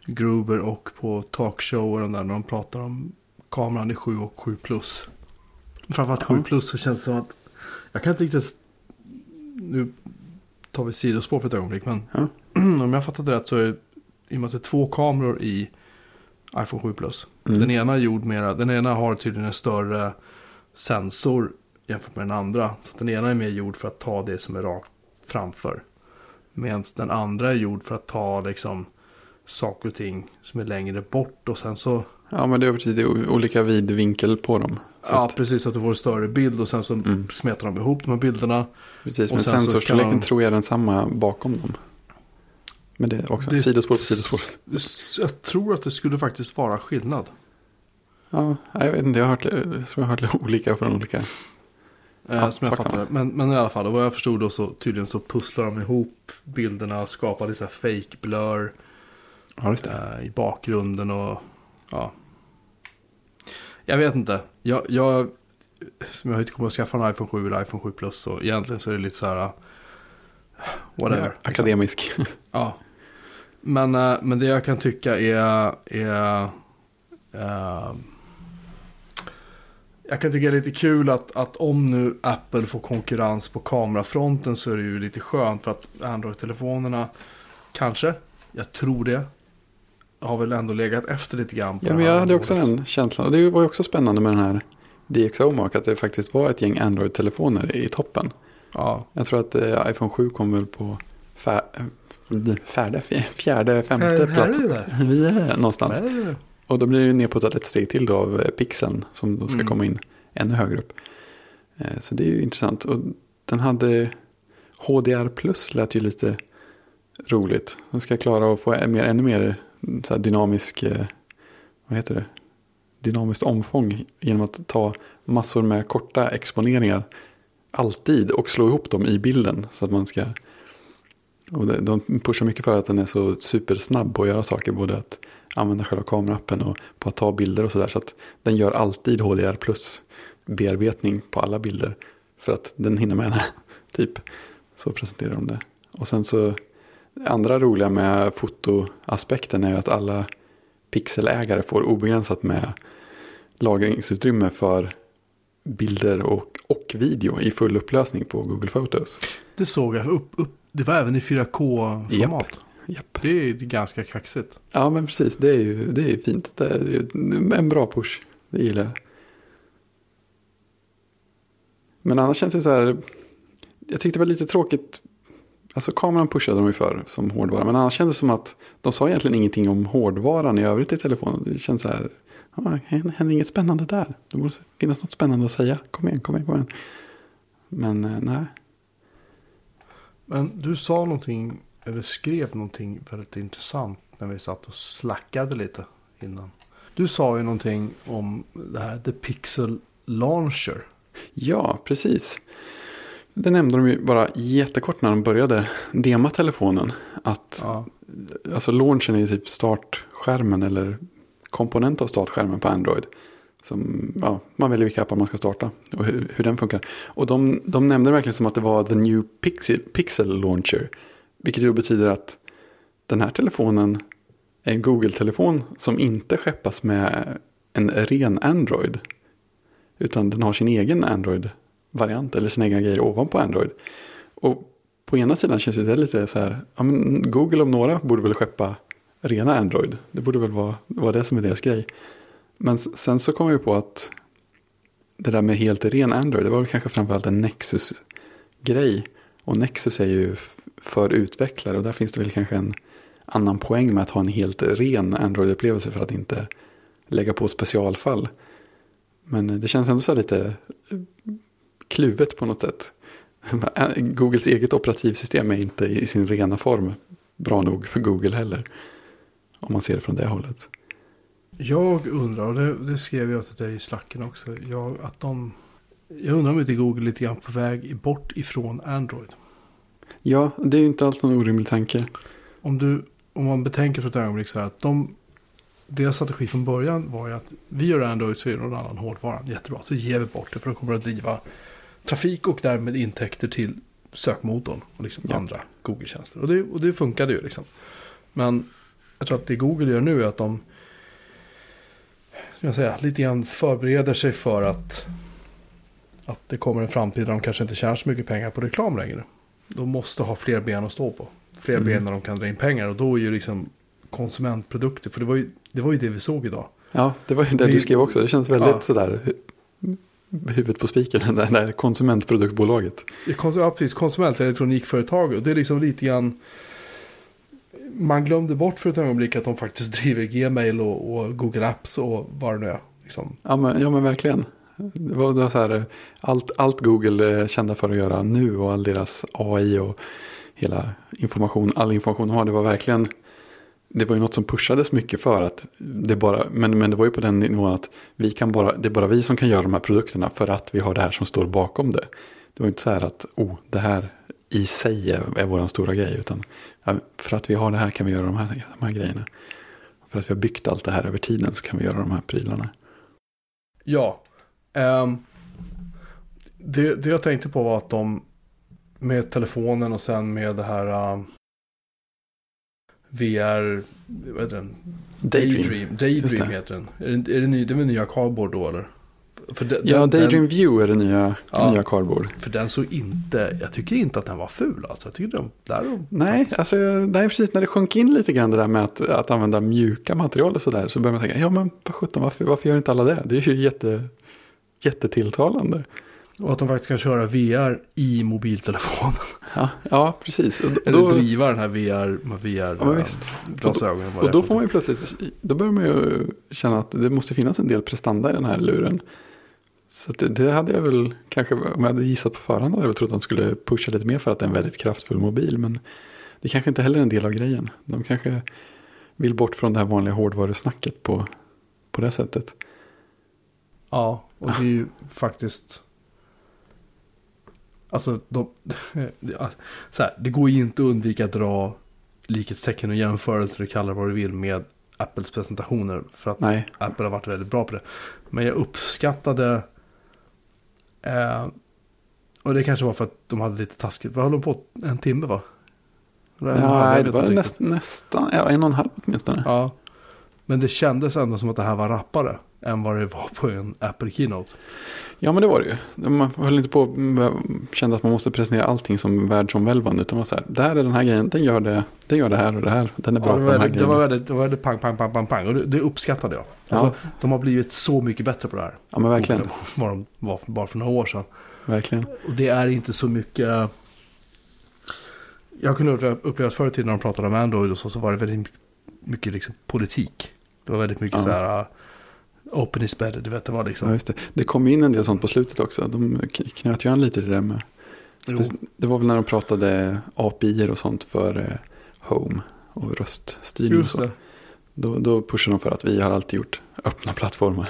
Gruber och på talkshower och där när de pratar om kameran i 7 och 7 plus. Framförallt 7 Ja. plus så känns det som att jag kan inte riktigt... Nu tar vi sidospår för ett ögonblick men Ja. om jag fattat rätt så är det i och med att det är två kameror i iPhone 7 plus. Mm. Den ena är gjord mera, den ena har tydligen en större sensor jämfört med den andra. Så den ena är mer gjord för att ta det som är rakt framför. Medan den andra är gjord för att ta liksom saker och ting som är längre bort. Och sen så, Ja, men det är olika vidvinkel på dem. Ja att, precis att du får en större bild och sen så Mm. smetar de ihop de här bilderna. precis, men sensorstorleken kan- tror jag är densamma bakom dem. Men det är också Det- sidospår på sidospår. Jag tror att det skulle faktiskt vara skillnad. Ja, jag vet inte, jag har hört, jag har hört olika från olika. Eh, Ja, som jag det. Men, men i alla fall, vad jag förstod då så tydligen så pusslar de ihop bilderna, skapar lite fake blur Ja, eh, i bakgrunden och ja. Jag vet inte. Jag, jag, som jag inte kommer att skaffa en iPhone 7 eller iPhone 7 Plus så egentligen så är det lite så här eh, whatever. liksom. Akademisk. Ja. Men, eh, men det jag kan tycka är, är eh, jag kan tycka det är lite kul att, att om nu Apple får konkurrens på kamerafronten så är det ju lite skönt för att Android-telefonerna kanske, jag tror det, har väl ändå legat efter lite grann. På Ja, men här jag hade också den känslan. Och det var ju också spännande med den här DxO-mark. Att det faktiskt var ett gäng Android-telefoner i toppen. Ja, Jag tror att eh, iPhone 7 kom väl på fär, eh, fjärde, femte Här- här plats. är det. Vi är någonstans. Men, Och då blir det ju nedputtat ett steg till då av eh, pixeln som då ska Mm. komma in ännu högre upp. Eh, Så det är ju intressant. Och den hade, HDR plus lät ju lite roligt. Den ska klara att få mer, ännu mer så här dynamisk, eh, vad heter det? Dynamiskt omfång genom att ta massor med korta exponeringar alltid och slå ihop dem i bilden. Så att man ska... Och de pushar mycket för att den är så supersnabb på att göra saker. Både att använda själva kamerappen och på att ta bilder och sådär. Så att den gör alltid HDR plus bearbetning på alla bilder. För att den hinner med det. Typ. Så presenterar de det. Och sen så andra roliga med fotoaspekten är att alla pixelägare får obegränsat med lagringsutrymme för bilder och, och video i full upplösning på Google Photos. Det såg jag. Upp, upp, det var även i 4K-format. Japp, japp. Det är ganska kaxigt. Ja men precis, det är ju det är fint. Det är ju en bra push. Det gillar jag. Men annars känns det så här. Jag tyckte det var lite tråkigt. Alltså kameran pushade de ju för som hårdvara. Men annars kändes det som att de sa egentligen ingenting om hårdvaran i övrigt i telefonen. Det känns så här. Det händer inget spännande där. Det måste finnas något spännande att säga. Kom igen, kom igen, kom igen. Men eh, nej. Men du sa någonting, eller skrev någonting väldigt intressant när vi satt och slackade lite innan. Du sa ju någonting om det här The Pixel Launcher. Ja, precis. Det nämnde de ju bara jättekort när de började dema telefonen. Att Ja. alltså launchen är ju typ startskärmen eller komponent av startskärmen på Android. Som, ja, man väljer vilka appar man ska starta och hur, hur den funkar. Och de, de nämnde verkligen som att det var the new Pixel, Pixel Launcher. Vilket ju betyder att den här telefonen är en Google-telefon som inte skeppas med en ren Android. Utan den har sin egen variant eller sina egna grejer ovanpå Android. Och på ena sidan känns det lite så här, ja men Google om några borde väl skeppa rena Android. Det borde väl vara, vara det som är deras grej. Men sen så kom vi på att det där med helt ren Android, det var väl kanske framförallt en Nexus-grej. Och Nexus är ju för utvecklare och där finns det väl kanske en annan poäng med att ha en helt ren Android-upplevelse för att inte lägga på specialfall. Men det känns ändå så här lite kluvet på något sätt. Googles eget operativsystem är inte i sin rena form bra nog för Google heller. Om man ser det från det hållet. Jag undrar, och det, det skrev jag till dig i slacken också. Jag, att de, jag undrar om inte Google är lite grann på väg bort ifrån Android. Ja, det är ju inte alls någon orimlig tanke. Om, du, om man betänker för ett ögonblick så här att de, deras strategi från början var ju att vi gör Android så är det någon annan hårdvara. Jättebra, så ger vi bort det för då kommer det att driva trafik och därmed intäkter till sökmotorn och liksom Ja. andra Google-tjänster. Och det, och det funkade ju liksom. Men jag tror att det Google gör nu är att de som jag säger, lite grann förbereder sig för att, att det kommer en framtid där de kanske inte tjänar så mycket pengar på reklam längre. De måste ha fler ben att stå på. Fler Mm. ben där de kan dra in pengar. Och då är ju liksom konsumentprodukter. För det var ju det, var ju det vi såg idag. Ja, det var ju det Vi- du skrev också. Det känns väldigt Ja. sådär huvudet på spiken. Det där konsumentproduktbolaget. Ja, precis. Konsument elektronikföretag. Och det är liksom lite grann. Man glömde bort för ett ögonblick att de faktiskt driver Gmail och, och Google Apps och vad det nu är. Liksom. Ja men, ja, men verkligen. Det var, det var så här, allt, allt Google är kända för att göra nu och all deras AI och hela information, all information de har. Det var verkligen, det var ju något som pushades mycket för att det bara, men, men det var ju på den nivån att vi kan bara, det är bara vi som kan göra de här produkterna för att vi har det här som står bakom det. Det var inte så här att, oh, det här i sig är, är vår stora grej, utan för att vi har det här kan vi göra de här, de här grejerna. För att vi har byggt allt det här över tiden så kan vi göra de här prylarna. Ja. um, det, det jag tänkte på var att de med telefonen och sen med det här um, VR, vad heter den? Daydream. Daydream, Daydream heter den. Är det, är det, ny, det är väl nya cardboard då eller? Den, Ja, den- Daydream View är det nya, Ja. nya cardboard. För den såg inte, jag tycker inte att den var ful alltså. Jag tycker de, där är de Nej, faktiskt- alltså, nej, precis när det sjönk in lite grann det där med att, att använda mjuka material och sådär. Så börjar man tänka, ja men vad sjutton, varför, varför gör inte alla det? Det är ju jätte, jättetilltalande. Och att de faktiskt kan köra VR i mobiltelefonen. Ja, ja precis. Och, Eller då, driva den här VR, VR Ja, visst. glasögonen. vad och då är för får man ju plötsligt, då börjar man ju känna att det måste finnas en del prestanda i den här luren. Så det, det hade jag väl kanske, om jag hade gissat på förhand hade jag väl trott att de skulle pusha lite mer för att det är en väldigt kraftfull mobil. Men det kanske inte heller är en del av grejen. De kanske vill bort från det här vanliga hårdvarusnacket på, på det sättet. Ja, och det är ju faktiskt... Alltså, de, här, det går ju inte att undvika att dra likhetstecken och jämförelser och kalla vad du vill med Apples presentationer. För att Nej, Apple har varit väldigt bra på det. Men jag uppskattade... Eh, och det kanske var för att de hade lite taskigt. Vad höll de på? En timme va? En ja, vet det var näst, nästan, ja, en och en halv åtminstone. Ja. Men det kändes ändå som att det här var rappare än vad det var på en Apple Keynote. Ja men det var det ju. Man höll inte på kände att man måste presentera allting som världsomvälvande. Utan man så här, där är den här grejen, den gör det, den gör det här och det här. Den är bra Ja, på det, de var här väldigt, det var grejerna. väldigt, det var väldigt pang, pang, pang, pang, pang. Och det, det uppskattade jag. Ja. Alltså, De har blivit så mycket bättre på det här. Ja men verkligen, Än Vad de var för, bara för några år sedan. verkligen. Och det är inte så mycket... Jag kunde uppleva, förr i tiden när de pratade om Android och så, så var det väldigt mycket, mycket liksom politik. Det var väldigt mycket Ja. så här... Open is better, du vet det var Ja, liksom. just det. det kom in en del sånt på slutet också. De knöt ju an lite till det med. Jo, Det var väl när de pratade API och sånt för eh, Home och röststyrning och just så. det. Då, då pushar de för att vi har alltid gjort öppna plattformar.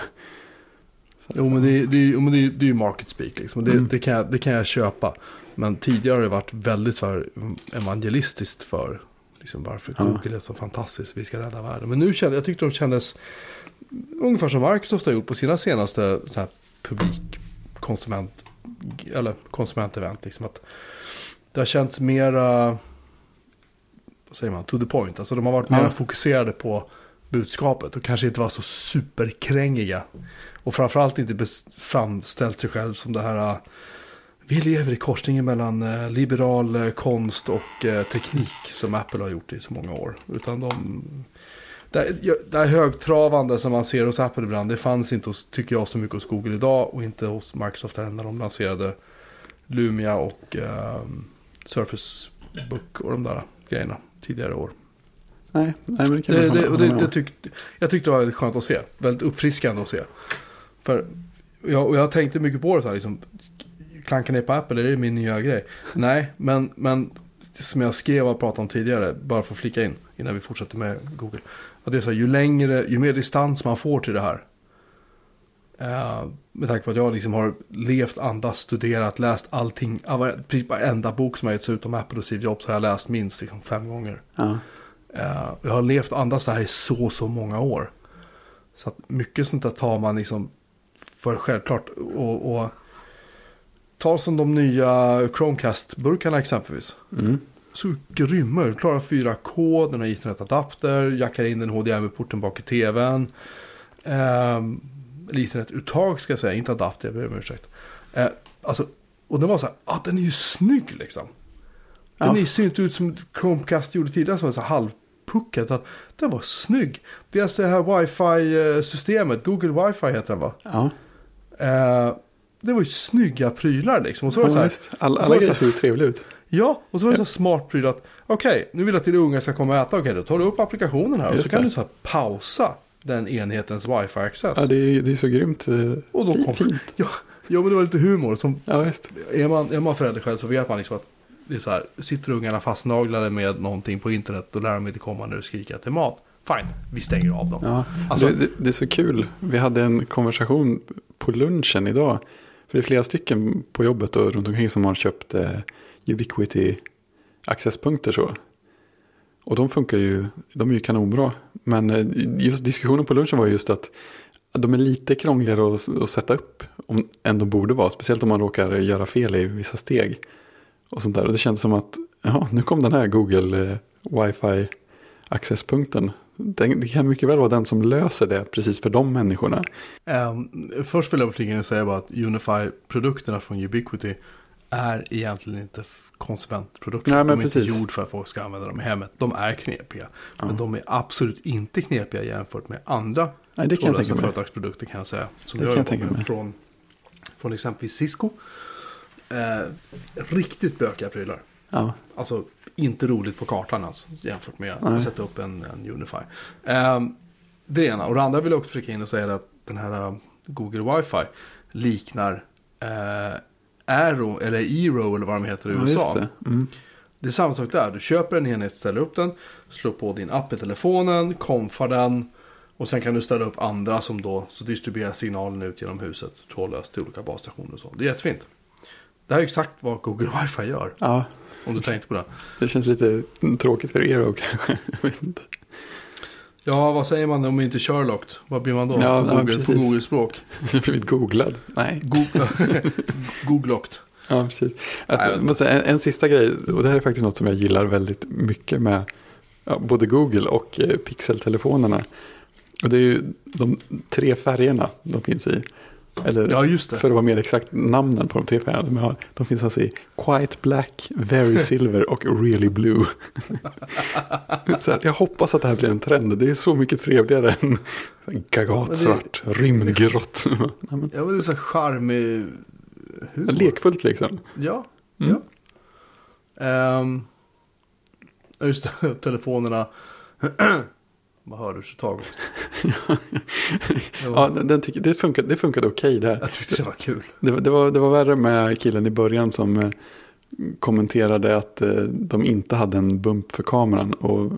Jo men det, är- det, jo, men det, det är ju market speak liksom. Och Det, Mm. det, kan jag, det kan jag köpa. Men tidigare har det varit väldigt så här evangelistiskt för liksom, varför Ja. Google är så fantastiskt, vi ska rädda världen. Men nu kände jag tyckte de kändes ungefär som Microsoft har gjort på sina senaste så här, publik, konsument, eller konsumentevent. Liksom, att det har känts mera, vad säger man, to the point. Alltså de har varit Ja. mer fokuserade på budskapet och kanske inte var så superkrängiga. Och framförallt inte framställt sig själv som det här, uh, vi lever i korsningen mellan uh, liberal uh, konst och teknik som Apple har gjort i så många år. Utan de, det, här- ja, det här högtravande som man ser hos Apple ibland, det fanns inte hos, tycker jag, så mycket hos Google idag och inte hos Microsoft heller när de lanserade Lumia och um, Surface Book och de där grejerna tidigare år. Nej, nej men det kan Det, jag det, och det, det tyck, jag tyckte det var väldigt skönt att se. Väldigt uppfriskande att se. För jag, och jag tänkte mycket på det så här, liksom, klanka ner på Apple, är det min nya grej? Nej, men, men som jag skrev och pratade om tidigare, bara för att flika in innan vi fortsätter med Google. Att det är så här, ju längre, ju mer distans man får till det här. Eh, med tanke på att jag liksom har levt, andats, studerat, läst allting. Precis varenda bok som har getts ut om Apple och Steve Jobs har jag läst minst liksom, fem gånger. Ja, Eh, jag har levt och andats det här i så, så många år. Så att mycket sånt där tar man liksom för självklart. Och, och ta som de nya Chromecast-burkarna exempelvis. mm. Så grymma, du klarar 4K, den har internetadapter, jackar in den HDMI-porten bak i tvn. Eller internetuttag ska jag säga, inte adapter, jag ber om ursäkt. Eh, alltså, och den var så här, ah, den är ju snygg liksom. Den Ja. ser inte ut som Chromecast gjorde tidigare som var så halvpuckad. utan Den var snygg. Deras det här wifi-systemet, Google wifi heter den va? ja. Eh, det var ju snygga prylar liksom. Och så var så här, visst. Alla, så var alla det- ser trevliga ut. Ja, och så var det så smart pryl att okej, nu vill jag att dina unga ska komma och äta. Okej, då tar du upp applikationen här och Just så kan det. du så här pausa den enhetens wifi-access. Ja, det är, det är så grymt eh, Och då kom- fint. Ja, ja, men det var lite humor. Som, Ja, visst. är, man, är man förälder själv så vet man liksom att det är så här, sitter ungarna fastnaglade med någonting på internet och lär dem inte komma när du skriker att det är mat. Fine, vi stänger av dem. Ja. Alltså- det, det, det är så kul. Vi hade en konversation på lunchen idag. För det är flera stycken på jobbet och runt omkring som har köpt eh, Ubiquity accesspunkter så. Och de funkar ju, de är ju kanonbra. Men eh, just diskussionen på lunchen var just att de är lite krångligare att, att sätta upp om, än de borde vara. Speciellt om man råkar göra fel i vissa steg. Och sånt där. Och det känns som att ja, nu kom den här Google eh, Wi-Fi accesspunkten. Den, det kan mycket väl vara den som löser det precis för de människorna. Um, först vill jag förtydliga säga bara att Unify-produkterna från Ubiquity är egentligen inte konsumentprodukter. Nej, men de är precis. inte gjord för att folk ska använda dem i hemmet. De är knepiga. Ja. Men de är absolut inte knepiga jämfört med andra Nej, det kan jag tänka företagsprodukter kan jag säga. Som Det jag kan jag med mig. Från, från exempelvis Cisco. Eh, riktigt bökiga prylar. Ja, Alltså inte roligt på kartan alltså, jämfört med Nej. att sätta upp en, en Unify. Ehm, det ena. Och det andra vill jag också flika in och säga att den här eh, Google Wi-Fi. liknar eh, Aero eller Eero eller vad de heter i Ja, USA. det. Mm. Det är samma sak där. Du köper en enhet, ställer upp den, slår på din app i telefonen, konfar den och sen kan du ställa upp andra som då så distribuerar signalen ut genom huset trådlöst till olika basstationer och så. Det är jättefint. Det här är exakt vad Google Wi-Fi gör. Ja, Om du tänkte på det. det känns lite tråkigt för er och kanske. Jag vet inte. Ja, vad säger man om inte Sherlock? Vad blir man då? Ja, på, Google, på precis. Google-språk? Jag blivit googlad. Nej. Google- Googlocked. Ja, precis. Alltså, en, en sista grej, och det här är faktiskt något som jag gillar väldigt mycket med ja, både Google och eh, Pixel-telefonerna. Och det är ju de tre färgerna de finns i. Eller Ja, för att vara mer exakt namnen på de tre färgerna de har. De finns alltså i Quite Black, Very Silver och Really Blue. här, jag hoppas att det här blir en trend. Det är så mycket trevligare än gagatsvart, rymdgrått. Ja, men det är så charmig humor. lekfullt liksom. Ja, Mm. ja. Ja, just telefonerna. Vad hörde du så tag? Det Ja, den, den tycker, det, funkade, det funkade okej där. Jag tyckte det var kul. Det, var- det, var, det var värre med killen i början som eh, kommenterade att eh, de inte hade en bump för kameran. Och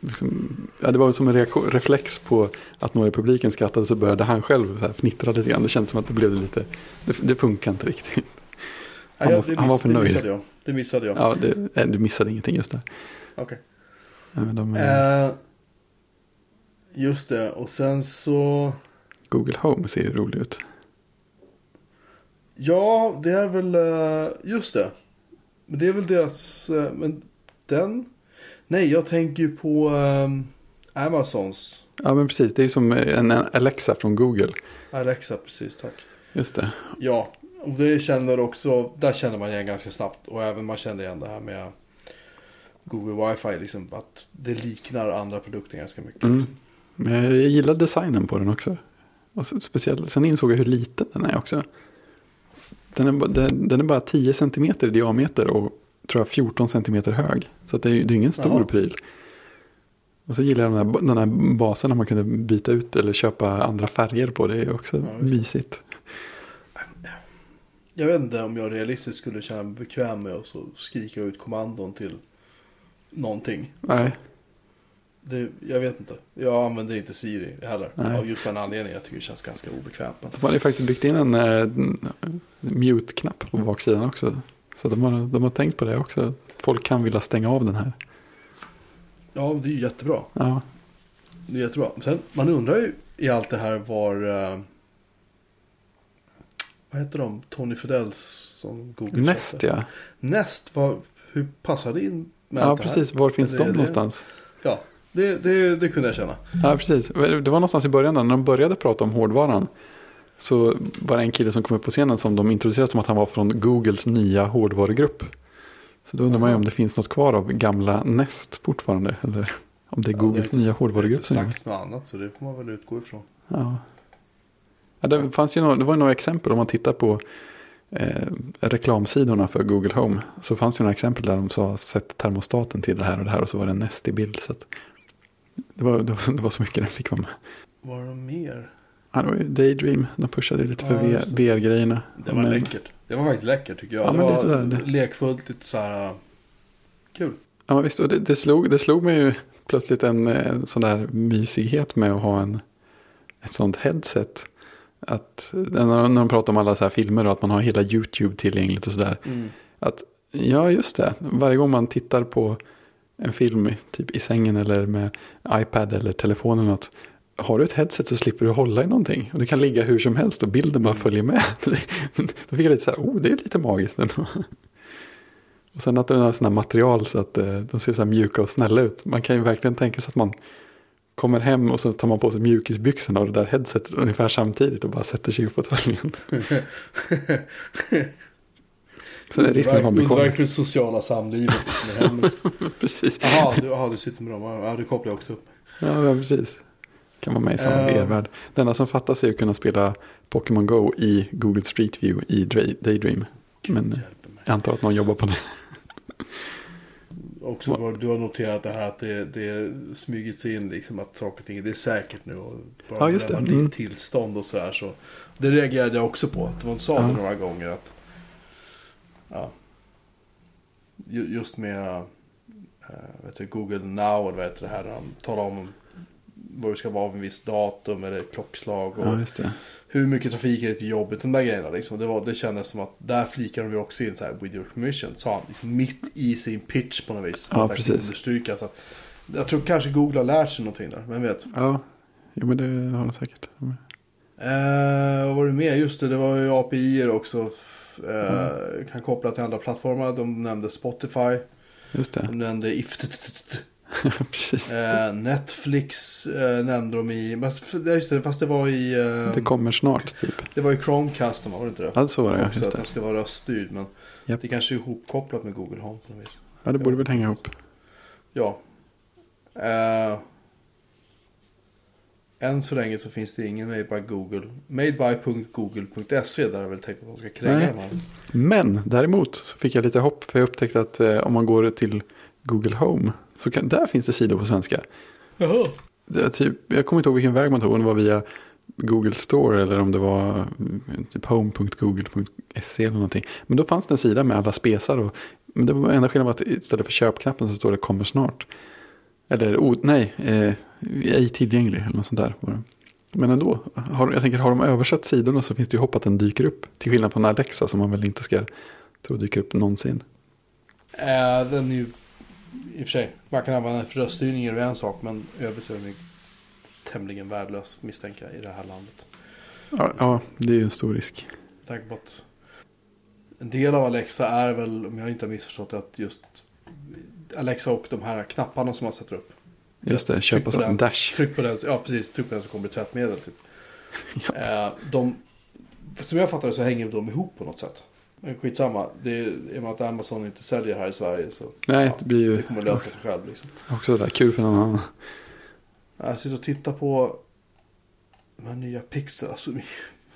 liksom, ja, det var som en reaktion, reflex på att några i publiken skrattade så började han själv så här fnittra lite grann. Det kändes som att det blev lite, det, det funkar inte riktigt. Han Nej, var- det han var miss- förnöjd. Det missade jag. Det missade jag. Ja, det, nej, du missade ingenting just där. Okej. De, eh, Eh, just det, och sen så... Google Home ser ju rolig ut. Ja, det är väl... eh, just det. Men det är väl deras... eh, men den... Nej, jag tänker ju på ehm, Amazons Ja, men precis. Det är ju som en Alexa från Google. Alexa, precis, tack. Just det. Ja, och det känner också... Där känner man igen ganska snabbt. Och även man kände igen det här med Google Wi-Fi, liksom att det liknar andra produkter ganska mycket. Mm. Men jag gillar designen på den också. Och så, speciellt, sen insåg jag hur liten den är också. Den är, den, den är bara 10 cm i diameter och tror jag 14 cm hög. Så det, är, det är ingen stor Jaha. pryl. Och så gillar jag den här, den här basen när man kunde byta ut eller köpa andra färger på. Det är också Ja, mysigt. Jag vet inte om jag realistiskt skulle känna mig bekväm med att skrika ut kommandon till någonting. Nej, Det, jag vet inte. Jag använder inte Siri heller. Nej. Av just den anledningen. Jag tycker det känns ganska obekvämt. De har ju faktiskt byggt in en eh, mute-knapp på baksidan också. Så de har, de har tänkt på det också. Folk kan vilja stänga av den här. Ja, det är ju jättebra. Ja, Det är jättebra. Sen, man undrar ju i allt det här var... Eh, vad heter de? Tony Fidells som Google Nest köpte. ja. Nest, hur passar det in med Ja, allt det här? precis. Var finns Eller de är det- någonstans? Ja, det, det, det kunde jag känna. Ja, precis. Det var någonstans i början där, när de började prata om hårdvaran. Så var det en kille som kom upp på scenen som de introducerade som att han var från Googles nya hårdvarugrupp. Så då undrar man ju om det finns något kvar av gamla Nest fortfarande. Eller om det är Ja, Googles inte- nya Det hårdvarugrupp är som inte sagt något annat, så det får man väl utgå ifrån. Ja. Ja, det, fanns ju några, det var ju några exempel om man tittar på eh, reklamsidorna för Google Home. Så fanns det några exempel där de sa sätt termostaten till det här och det här och så var det Nest i bild. Så att, det, var, det, var, det var så mycket den fick vara med. Var det mer? Ja, det var ju Daydream. De pushade lite för Ja. VR-grejerna. Det var Men- läckert. Det var faktiskt läckert tycker jag. Ja, det men var lite sådär, det- lekfullt, lite så här uh, kul. Ja, visst. Och det, det, slog, det slog mig ju plötsligt en, en sån där mysighet med att ha en, ett sånt headset. Att när, när de pratar om alla så här filmer och att man har hela YouTube tillgängligt och sådär. Att ja, just det. Varje gång man tittar på en film typ i sängen eller med iPad eller telefon eller något. Har du ett headset så slipper du hålla i någonting. Och du kan ligga hur som helst och bilden bara följer med. Då fick jag lite så här, oh det är lite magiskt ändå. Och sen att det är sådana material så att eh, de ser så mjuka och snälla ut. Man kan ju verkligen tänka sig att man kommer hem och så tar man på sig mjukisbyxorna och det där headsetet ungefär samtidigt och bara sätter sig i fåtöljen. Sen är risken att man blir Underverk för det sociala samlivet hemmet. Precis. Jaha, du, aha, du sitter med dem. Ja, det kopplar också upp. Ja, ja, precis. Kan vara med i samma Eh. VR-värld. Det enda som fattas är att kunna spela Pokémon Go i Google Street View i Daydream. Gud Men-. Jag antar att någon jobbar på det. också du har noterat det här att det, det smugits in liksom att saker och ting det är säkert nu. Och bara Ja, just det. man Mm. tillstånd och så här så. Det reagerade jag också på. Att man sa Ja. det några gånger att. Ja. Ju- Just med äh, vet du, Google Now vad heter det här. De talar om vad du ska vara vid en viss datum eller klockslag. Och Ja, hur mycket trafik är det till jobbet, de där grejerna liksom. Det, var, det kändes som att där flikar de ju också in så här, with your permission, sa han. Liksom, mitt i sin pitch på något vis. Ja, precis. Understryka, så att, jag tror kanske Google har lärt sig någonting där, vem vet. Ja, jo, men det har de säkert. Eh, vad var det mer? Just det, det var ju API också. Eh, Kan koppla till andra plattformar. De nämnde Spotify. Just det. De nämnde If. Precis. Eh, Netflix eh, nämnde de i. Fast, just det, fast det var i. Eh, Det kommer snart typ. det var i Chromecast, var det inte det? Ja, så var det. också Just att det. den ska vara röststyrd. Men Japp. det kanske är ihopkopplat med Google Home på något vis. Ja, det borde väl hänga ihop. Ja. Eh, än så länge så finns det ingen made by Google. Madeby.google.se där jag väl tänkt att de ska kränga Nej. de här. Men däremot så fick jag lite hopp. För jag upptäckte att eh, om man går till Google Home. Så kan, där finns det sidor på svenska. Jaha. Det är typ, jag kommer inte ihåg vilken väg man tog. Om det var via Google Store eller om det var mm, typ home.google.se eller någonting. Men då fanns det en sida med alla spesar. Och, men det var enda skillnaden var att istället för köpknappen så står det kommer snart. Eller o, nej, eh, ej tillgänglig eller något sånt där. Men ändå, har, jag tänker har de översatt sidorna så finns det ju hopp att den dyker upp. Till skillnad från Alexa som man väl inte ska tro dyker upp någonsin. Eh, den är ju i och för sig. Man kan använda den för röststyrning är en sak. Men övrigt så är den ju tämligen värdelös misstänker jag i det här landet. Ja, ja, det är ju en stor risk. Tanke på att en del av Alexa är väl, om jag inte har missförstått det, att just Alexa och de här knapparna som man sätter upp. Just det, Tryck köpa på så, den. Dash. Tryck på den, ja precis, tryck på den så kommer det tvättmedel typ. Ja. Eh, de, som jag fattar det så hänger de ihop på något sätt. Men skitsamma, det är, i och med att Amazon inte säljer här i Sverige så Nej, Ja, det blir ju det kommer lösa sig själv liksom. också där kul för någon annan. Jag sitter och tittar på de här nya alltså de är-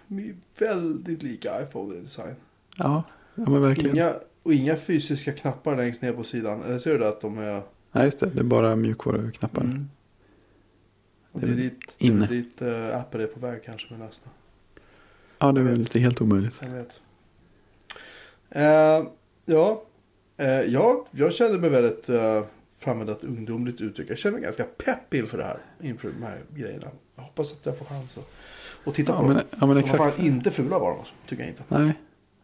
de är väldigt lika iPhone i design. Ja, ja men verkligen. Inga, och inga fysiska knappar längst ner på sidan. Eller ser du det att de är... Nej, just det. Det är bara mjukvaruknappar. Mm. Det det är dit, det är inne. dit uh, Apple är på väg kanske med nästa. Ja, det är väl inte helt omöjligt. Jag vet. Eh, ja, eh, ja, jag kände mig väldigt, uh, för att ett ungdomligt uttryck, jag känner mig ganska pepp inför det här. Inför de här grejerna. Jag hoppas att jag får chans att, att titta Ja på men, dem. ja, men De var exakt. inte fula var de, tycker jag inte. Nej.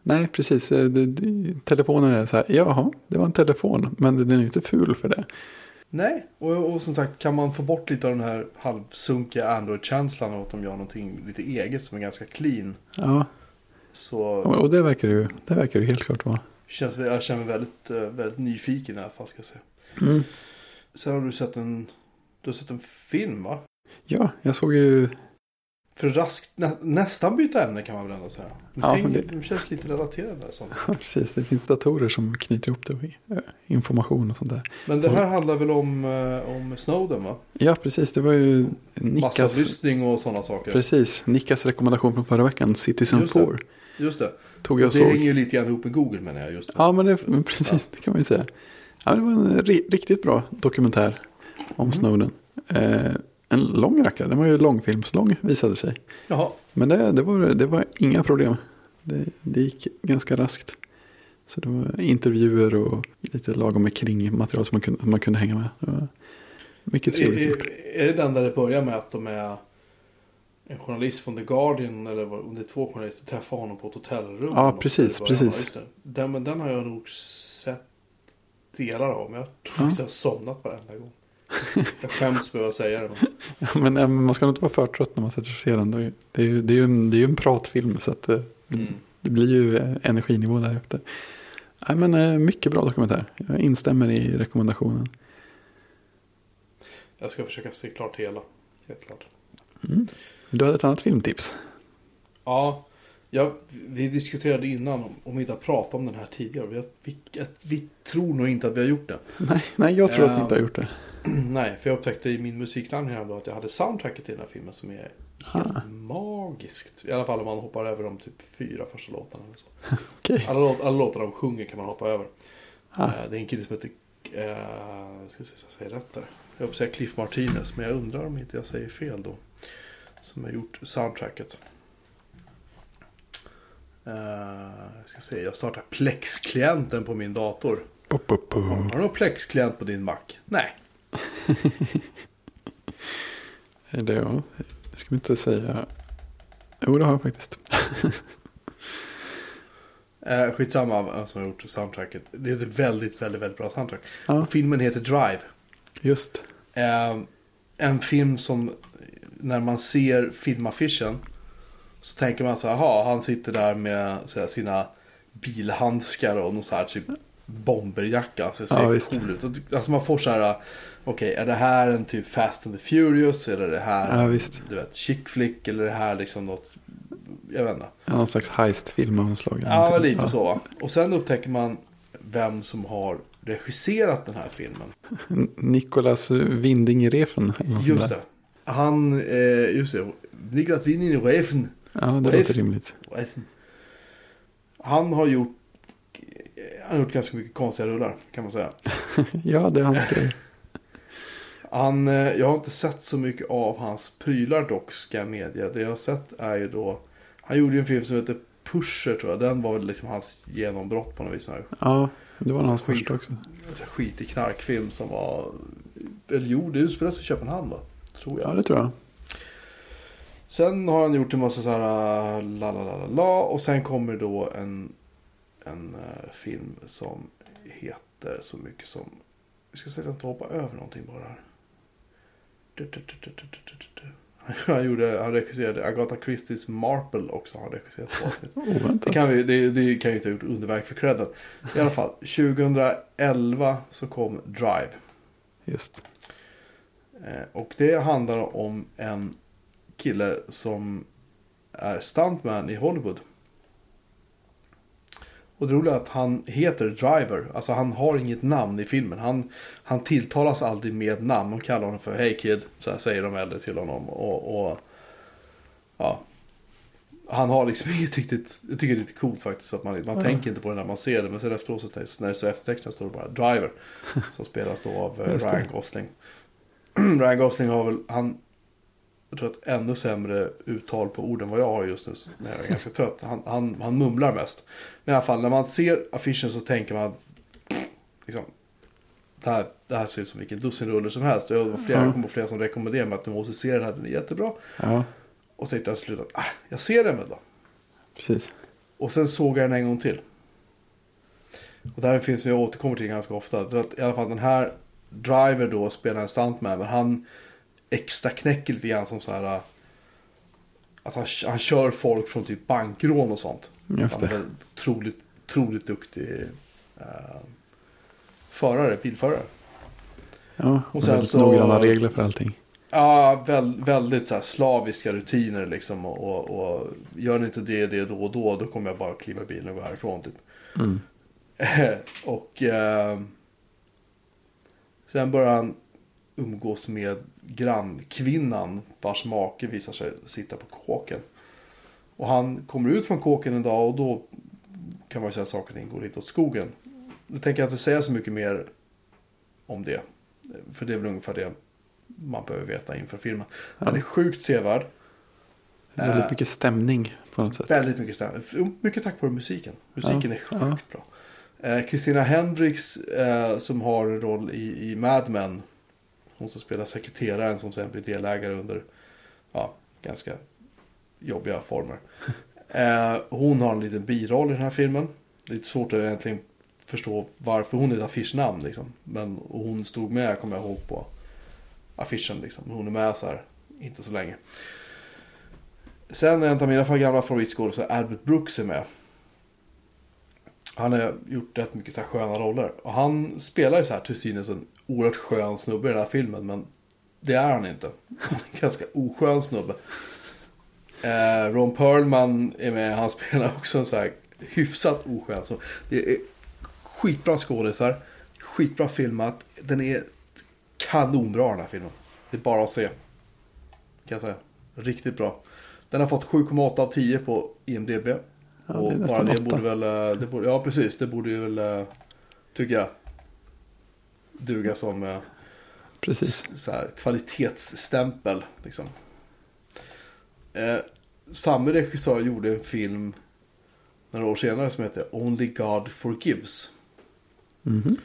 Nej, precis. Eh, telefonen är så här, jaha, det var en telefon, men den är ju inte ful för det. Nej, och, och som sagt kan man få bort lite av den här halvsunkiga Android-känslan och att de gör någonting lite eget som är ganska clean. Ja, Så och det verkar ju, det verkar det helt klart vara. känns, jag känner mig väldigt, eh, väldigt nyfiken i alla fall ska jag säga. Mm. Sen har du sett en, du har sett en film va? Ja, jag såg ju, För raskt, nä, nästan byta ämne kan man väl ändå säga. Ja, det- de känns lite relaterade där. Sånt. ja, precis, det finns datorer som knyter ihop det och eh, information och sånt där. Men det här handlar väl om, eh, om Snowden va? Ja, precis, det var ju Nickas, Massavlyssning och sådana saker. precis, Nickas rekommendation från förra veckan, Citizen Just det. 4, Just det. tog jag Och och det såg. hänger ju lite grann ihop med Google menar jag just. Ja, men, det, men precis, det kan man ju säga. Ja, det var en ri- riktigt bra dokumentär om Mm. Snowden. Eh, en lång rackare, den var ju långfilmslång visade det sig. Jaha. Men det, det, var, det var inga problem. Det, det gick ganska raskt. Så det var intervjuer och lite lagom med kringmaterial som man kunde, man kunde hänga med. Det var mycket trevligt gjort. är, är det den där det börjar med att de är en journalist från The Guardian eller om det är två journalister träffar honom på ett hotellrum? Ja, precis, precis. Den, den har jag nog sett delar av. Men jag tror Ja. jag har somnat varenda gång. Jag skäms för att säga det. Men... Ja, men, eh, man ska nog inte vara för trött när man sätter sig och ser den. Det är, ju, det är, ju, en, det är ju en pratfilm så att eh, Mm. det blir ju eh, energinivå därefter. Nej, men, mycket bra dokumentär. Jag instämmer i rekommendationen. Jag ska försöka se klart hela. Helt klart. Mm. Du hade ett annat filmtips. Ja, ja, vi diskuterade innan om, om vi inte har pratat om den här tidigare. Vi, vi, vi tror nog inte att vi har gjort det. Nej, nej jag tror att vi inte har gjort det. Nej, för jag upptäckte i min musiksamling häromdagen att jag hade soundtracket till den här filmen som är helt Ah. magiskt. I alla fall om man hoppar över de typ fyra första låtarna. Eller så. Okej. Alla, låt, alla låtar de sjunger kan man hoppa över. Ah, Eh, Det är en kille som heter jag ska se så jag säger rätt där. Jag vill säga Cliff Martinez, men jag undrar om inte jag säger fel då. Som har gjort soundtracket. Eh, jag ska se, jag startar Plex-klienten på min dator. Har du någon Plex-klient på din Mac? Nej. Jag ska inte säga. Jo, det har jag faktiskt. Eh, skitsamma vem som har gjort soundtracket. Det är ett väldigt, väldigt, väldigt bra soundtrack. Ja, filmen heter Drive. just. Eh, en film som när man ser filmaffischen så tänker man så här, "Jaha, han sitter där med här, sina bilhandskar och någon så här typ bomberjacka. Så det ser Ja, cool ut. Alltså man får så här, okej, är det här en typ Fast and the Furious eller är det här Ja, du vet, chick flick eller är det här liksom något, jag vet inte. Ja, Någon slags heistfilm av något slag. Ja, lite Ja. så. Och sen upptäcker man vem som har regisserat den här filmen. Nicolas Winding Refn. Just det. Han, eh, just det. Niklas Winning Refen. Ja, det Refn. låter rimligt. Han har gjort, han har gjort ganska mycket konstiga rullar kan man säga. Ja, det är hans grej. Han, eh, jag har inte sett så mycket av hans prylar dock ska jag medge. Det jag har sett är ju då, han gjorde ju en film som heter Pusher tror jag. Den var väl liksom hans genombrott på något vis. Ja, det var hans Skit. första också. här skitig knarkfilm som var, eller jo, det utspelar sig i Köpenhamn va? Tror jag. Ja, det tror jag. Sen har han gjort en massa så här uh, la la la la la och sen kommer då en, en uh, film som heter så mycket som, vi ska se att jag inte hoppar över någonting bara här. Du, du, du. Han, gjorde, han regisserade Agatha Christies Marple också, han regisserat på avsnitt. Det Oväntat. kan, vi, det, det kan ju inte ha gjort underverk för credden. I alla fall, 2011 så kom Drive. Just. Eh, Och det handlar om en kille som är stuntman i Hollywood. Och det roliga är att han heter Driver. Alltså han har inget namn i filmen. Han, han tilltalas aldrig med namn. De kallar honom för Hey Kid. Så här säger de äldre till honom. Och, och ja. Han har liksom inget riktigt, jag tycker det är lite coolt faktiskt. Att man, man Ja. tänker inte på det när man ser det. Men sen efteråt så, när det står eftertexten står det bara Driver. Som spelas då av eh. Ryan Gosling. Ryan Gosling har väl, han, jag tror att ännu sämre uttal på orden vad jag har just nu. När jag är ganska trött. Han, han, han mumlar mest. Men i alla fall, när man ser affischen så tänker man, liksom, det här, det här ser ut som vilken dussinrulle som helst. Jag var flera, jag kommer flera som rekommenderar mig att du måste se den här, den är jättebra. Ja, Och så tänkte jag till slut att, ah, jag ser den väl då. precis. Och sen såg jag den en gång till. Och det här finns jag återkommer till ganska ofta. För att I alla fall den här Driver då spelar en stuntman. Men han extra knäcker lite grann som så här. äh, Att han, han kör folk från typ bankrån och sånt. Just Han är det. otroligt, otroligt duktig äh, förare, bilförare. Ja, Och sen väldigt så- noggranna regler för allting. Ja, väl, väldigt så slaviska rutiner liksom. Och, och, och gör ni inte det, det då och då, då kommer jag bara kliva i bilen och gå härifrån typ. Mm. och eh, sen börjar han umgås med grannkvinnan vars make visar sig sitta på kåken. Och han kommer ut från kåken en dag och då kan man ju säga att saker och ting går lite åt skogen. Nu tänker jag inte säga så mycket mer om det. För det är väl ungefär det man behöver veta inför filmen. Den Ja. är sjukt sevärd. Väldigt Äh, mycket stämning på något sätt. Väldigt mycket stämning. Mycket tack vare musiken. Musiken Ja, är sjukt ja. bra. Eh, Christina Hendricks eh, som har en roll i, i Mad Men. Hon som spelar sekreteraren som sen blir delägare under ja, ganska jobbiga former. Eh, hon har en liten biroll i den här filmen. Lite svårt att egentligen förstå varför hon är ett affischnamn. Liksom. Men hon stod med, kommer jag ihåg, på affischen. Liksom. Hon är med så här, inte så länge. Sen en av mina gamla favoritskådespelare, Albert Brooks, är med. Han har gjort rätt mycket så här sköna roller. Och han spelar ju så här till synes en oerhört skön snubbe i den här filmen. Men det är han inte. Han är en ganska oskön snubbe. Eh, Ron Perlman är med. Han spelar också en så här hyfsat oskön. Så det är skitbra skådisar. Skitbra filmat. Den är kanonbra den här filmen. Det är bara att se. Kan jag säga. Riktigt bra. Den har fått 7,8 av 10 på IMDB. Ja, det bara det åtta. borde väl, eh, det borde, ja precis, det borde ju väl, eh, tycker jag. duga som eh, Precis. så här, kvalitetsstämpel. Liksom. Eh, samma regissör gjorde en film några år senare som heter Only God Forgives. Mhm.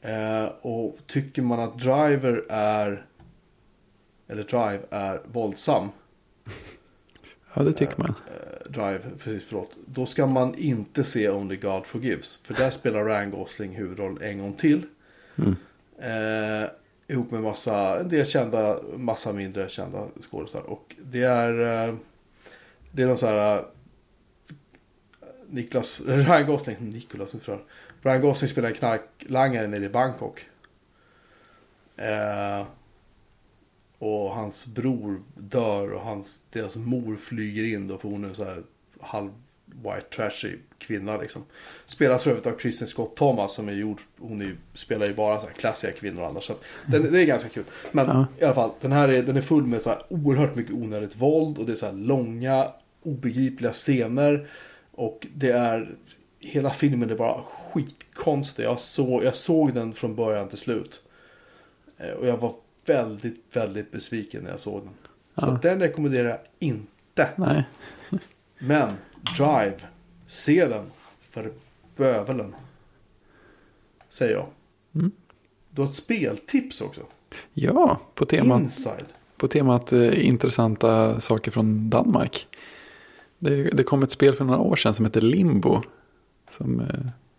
Eh, och tycker man att Driver är, eller Drive är våldsam, Ja, det tycker man. eh, Drive, precis förlåt, då ska man inte se Only God Forgives. För där spelar Ryan Gosling huvudroll en gång till. Mm. Eh, ihop med massa, en del kända, massa mindre kända skådespelare. Och det är, eh, det är någon så här, eh, Niklas, Ryan Gosling, Nicolas ungefär. Ryan Gosling spelar en knarklangare nere i Bangkok. Eh, och hans bror dör och hans, deras mor flyger in då för hon är så här halv white trashy kvinna liksom. Spelas för övrigt av Kristen Scott Thomas som är gjord, hon är, spelar ju bara så här klassiska kvinnor annars. Så den, det är ganska kul. Men Ja. i alla fall, den här är, den är full med så här oerhört mycket onödigt våld och det är så här långa obegripliga scener. Och det är, hela filmen är bara skitkonstig. Jag, så, jag såg den från början till slut. Eh, Och jag var väldigt, väldigt besviken när jag såg den. Så Ja. den rekommenderar jag inte. Nej, Men Drive, se den för bövelen. Säger jag. Mm. Du har ett speltips också. ja, på temat, Inside. på temat eh, intressanta saker från Danmark. Det, det kom ett spel för några år sedan som heter Limbo. Som eh,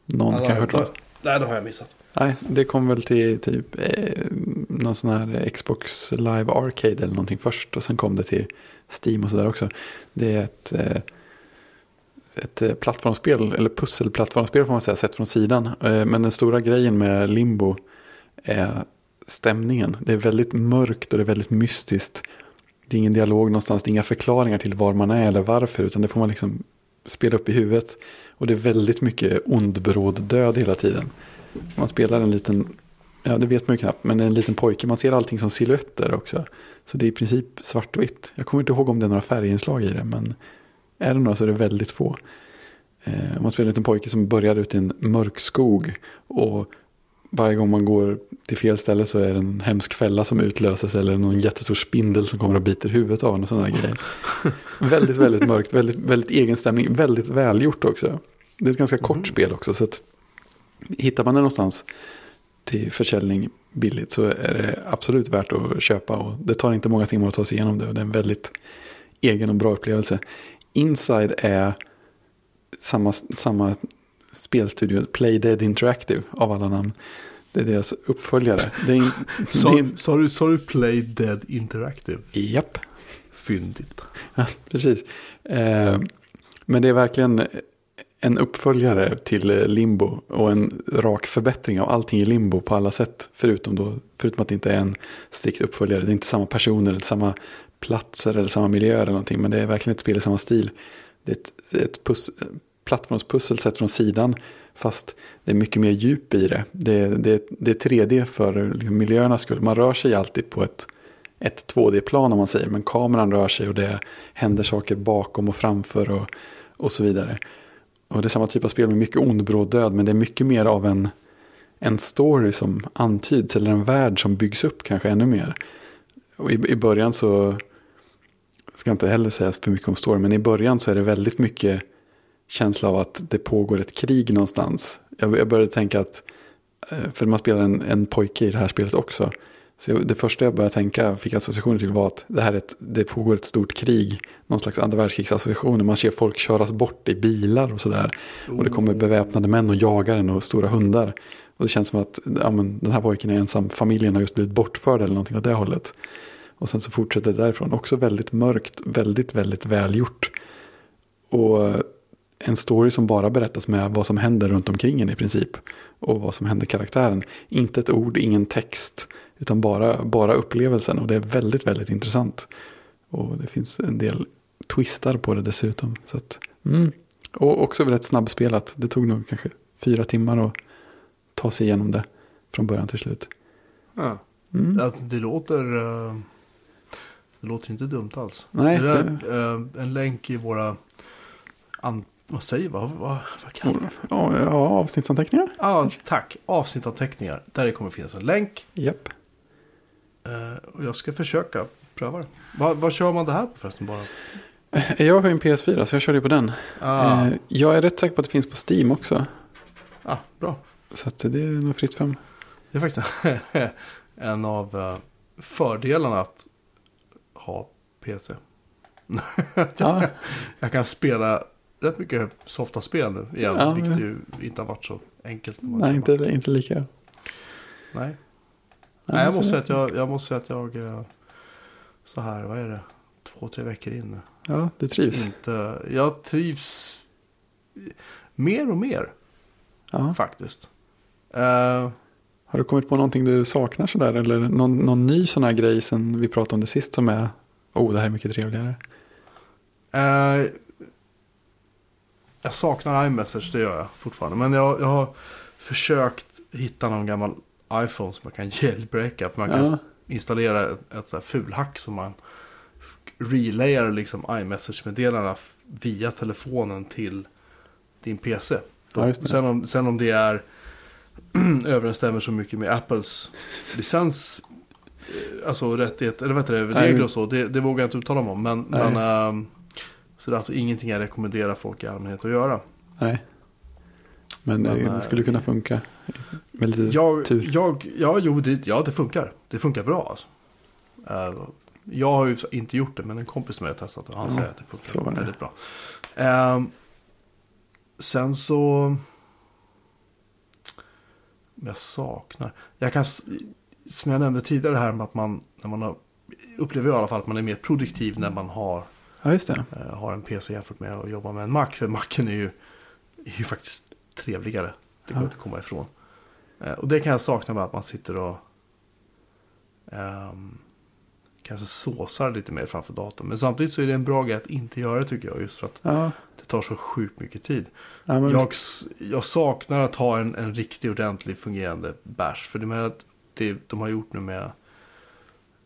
någon Ja, kanske hört då- talas Nej, det har jag missat. Nej, det kom väl till typ eh, någon sån här Xbox Live Arcade eller någonting först. Och sen kom det till Steam och sådär också. Det är ett, eh, ett eh, plattformsspel, eller pusselplattformsspel får man säga, sett från sidan. Eh, men den stora grejen med Limbo är stämningen. Det är väldigt mörkt och det är väldigt mystiskt. Det är ingen dialog någonstans, det är inga förklaringar till var man är eller varför. Utan det får man liksom spela upp i huvudet. Och det är väldigt mycket ond, bråd död hela tiden. Man spelar en liten, ja det vet man ju knappt, men en liten pojke. Man ser allting som silhuetter också. Så det är i princip svartvitt. Jag kommer inte ihåg om det är några färginslag i det, men är det några så är det väldigt få. Eh, man spelar en liten pojke som börjar ut i en mörk skog. Och varje gång man går till fel ställe så är det en hemsk fälla som utlöses. Eller någon jättestor spindel som kommer och biter huvudet av en och sådana grejer. väldigt, väldigt mörkt, väldigt, väldigt egen stämning. Väldigt välgjort också. Det är ett ganska kort Mhm. spel också. Så att hittar man det någonstans till försäljning billigt så är det absolut värt att köpa. Och det tar inte många timmar att ta sig igenom det. Och det är en väldigt egen och bra upplevelse. Inside är samma, samma spelstudio, Play Dead Interactive av alla namn. Det är deras uppföljare. Det är, Sa du, sa du Play Dead Interactive? japp, Fyndigt. ja, precis. Eh, men det är verkligen en uppföljare till eh, Limbo och en rak förbättring av allting i Limbo på alla sätt. Förutom, då, förutom att det inte är en strikt uppföljare. Det är inte samma personer eller samma platser eller samma miljöer eller någonting. Men det är verkligen ett spel i samma stil. Det är ett, ett pus, plattformspussel sett från sidan. Fast det är mycket mer djup i det. Det, det, det är 3D för liksom miljöernas skull. Man rör sig alltid på ett, ett 2D-plan om man säger. Men kameran rör sig och det händer saker bakom och framför och, och så vidare. Och det är samma typ av spel med mycket ond, bråd död. Men det är mycket mer av en, en story som antyds. Eller en värld som byggs upp kanske ännu mer. Och i, i början så, ska inte heller säga för mycket om story. Men i början så är det väldigt mycket känsla av att det pågår ett krig någonstans. Jag, jag började tänka att, eh, för man spelar en, en pojke i det här spelet också. Så det första jag började tänka, fick associationer till var att det här är ett, det pågår ett stort krig. Någon slags andra världskrigsassociationer. Man ser folk köras bort i bilar och sådär. Och det kommer beväpnade män och jagar en och stora hundar. Och det känns som att ja, men, den här pojken är ensam. Familjen har just blivit bortförd eller någonting åt det hållet. Och sen så fortsätter det därifrån. Också väldigt mörkt, väldigt, väldigt välgjort. Och en story som bara berättas med vad som händer runt omkring en i princip. Och vad som händer karaktären. Inte ett ord, ingen text. Utan bara, bara upplevelsen. Och det är väldigt, väldigt intressant. Och det finns en del twistar på det dessutom. Så att, mm. Och också väldigt snabbspelat. Det tog nog kanske fyra timmar att ta sig igenom det. Från början till slut. Ja. Mm. Alltså, det låter... eh, det låter inte dumt alls. Nej, det där, eh, en länk i våra an, Vad säger vad, vad, vad kan jag? Ja, ja, avsnittsanteckningar. Ja, tack. Avsnittanteckningar. Där kommer finnas en länk. Japp. Eh, och jag ska försöka pröva det. Vad, vad kör man det här på förresten bara? Jag har ju en PS4 så jag körde ju på den. Ah, Eh, Jag är rätt säker på att det finns på Steam också. ah, bra. Så att det är nog fritt fram. Det är faktiskt en av eh, fördelarna att ha PC. Ja, Jag kan spela rätt mycket softa-spel nu igen. Ja, vilket ju inte har varit så enkelt. nej, inte, inte lika. Nej. Nej, jag måste säga att jag, jag, måste säga att jag eh, så här, vad är det? Två, tre veckor in nu. Ja, du trivs. Inte, jag trivs mer och mer Ja. faktiskt. Eh, Har du kommit på någonting du saknar sådär? Eller någon, någon ny sån här grej sen vi pratade om det sist som är, oh det här är mycket trevligare. eh, jag saknar iMessage, det gör jag fortfarande. Men jag, jag har försökt hitta någon gammal iPhone som man kan jailbreaka. För man kan Ja, installera ett, ett så här fulhack som man relayar liksom iMessage-meddelandena f- via telefonen till din PC. Ja, just det. Sen, om, sen om det är överensstämmer så mycket med Apples licens, eh, alltså rättighet, eller vad heter det, regler och så, det, det vågar jag inte uttala mig om. Men, Nej. men ehm, så det är alltså ingenting jag rekommenderar folk i allmänhet att göra. nej. Men, Men, det, eh, det skulle kunna funka. Med lite Jag, tur. jag, ja, jo, det, ja, det funkar. Det funkar bra alltså. Eh, jag har ju inte gjort det, men en kompis med har testat och han Ja, säger att det funkar det. väldigt bra. Ehm, sen så... Jag saknar... Jag kan, som jag nämnde tidigare här med att man, när man har, upplever i alla fall att man är mer produktiv när man har, Ja, eh, har en PC jämfört med att jobba med en Mac. För Macen är ju, är ju faktiskt trevligare. Det går Ja. inte att komma ifrån. Eh, och det kan jag sakna med att man sitter och ehm, kanske såsar lite mer framför datorn. Men samtidigt så är det en bra grej att inte göra det tycker jag. Just för att Ja, det tar så sjukt mycket tid. ja Jag, jag saknar att ha en, en riktig ordentlig fungerande bash. För det med att det de har gjort nu med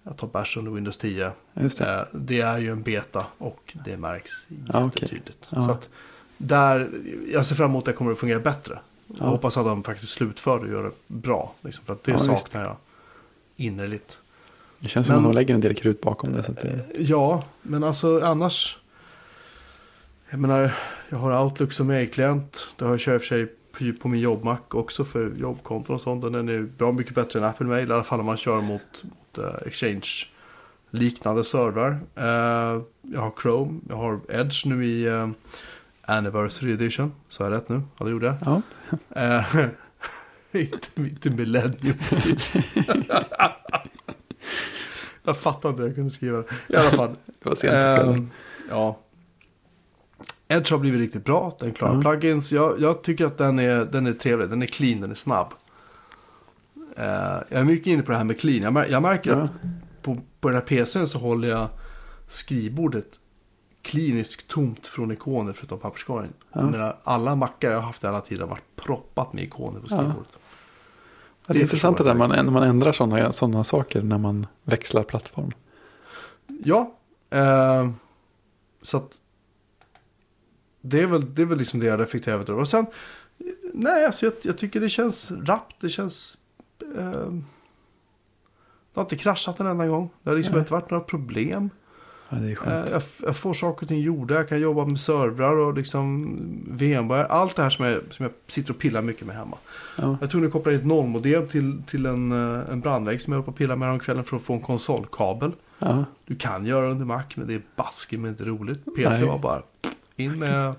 att ta bash under Windows 10. Ja, just det. Eh, det är ju en beta och det märks jättetydligt. Ja. Så att där, jag ser fram emot att det kommer att fungera bättre. Ja. Jag hoppas att de faktiskt slutför och gör det bra. Liksom, för att det Ja, saknar jag innerligt. Det känns som men- att de lägger en del krut bakom det. Det Ja, men alltså annars. Jag menar, jag har Outlook som e-klient. Det har jag i och för sig på- min jobbmack också för jobbkonton och sånt. Den är bra mycket bättre än Apple Mail. I alla fall om man kör mot, mot eh, Exchange-liknande servrar. Eh, jag har Chrome, jag har Edge nu i eh, Anniversary Edition. Så jag rätt nu? Ja, det gjorde jag. Ja, Eh, inte, inte Millennium. jag fattar inte hur jag kunde skriva det. I alla fall. det var sent. Ehm, ja. Edge har blivit riktigt bra. Den klarar Ja. plugins. Jag, jag tycker att den är, den är trevlig. Den är clean, den är snabb. Eh, jag är mycket inne på det här med clean. Jag, mär, jag märker Ja, att på, på den här PCn så håller jag skrivbordet kliniskt tomt från ikoner förutom papperskorgen. Ja. Menar, alla mackar jag har haft i alla tider har varit proppat med ikoner på Ja. skrivbordet. det är det intressant det där man, när man ändrar sådana såna saker när man växlar plattform. Ja, eh, så att det är väl, det är väl liksom det jag reflekterar över. Och sen, nej, alltså jag, jag tycker det känns rappt, det känns... Eh, det har inte kraschat en enda gång. Det har liksom Nej. inte varit några problem. Ja, det är Eh, skönt. jag, jag får saker och ting gjorda, jag kan jobba med servrar och liksom VMware. Allt det här som jag, som jag sitter och pillar mycket med hemma. Ja, Jag tror nu koppla in ett nollmodem till, till en, eh, en brandvägg som jag håller på och pillar med om kvällen för att få en konsolkabel. ja, Du kan göra under Mac, men det är baske men inte roligt. PC Nej. var bara in med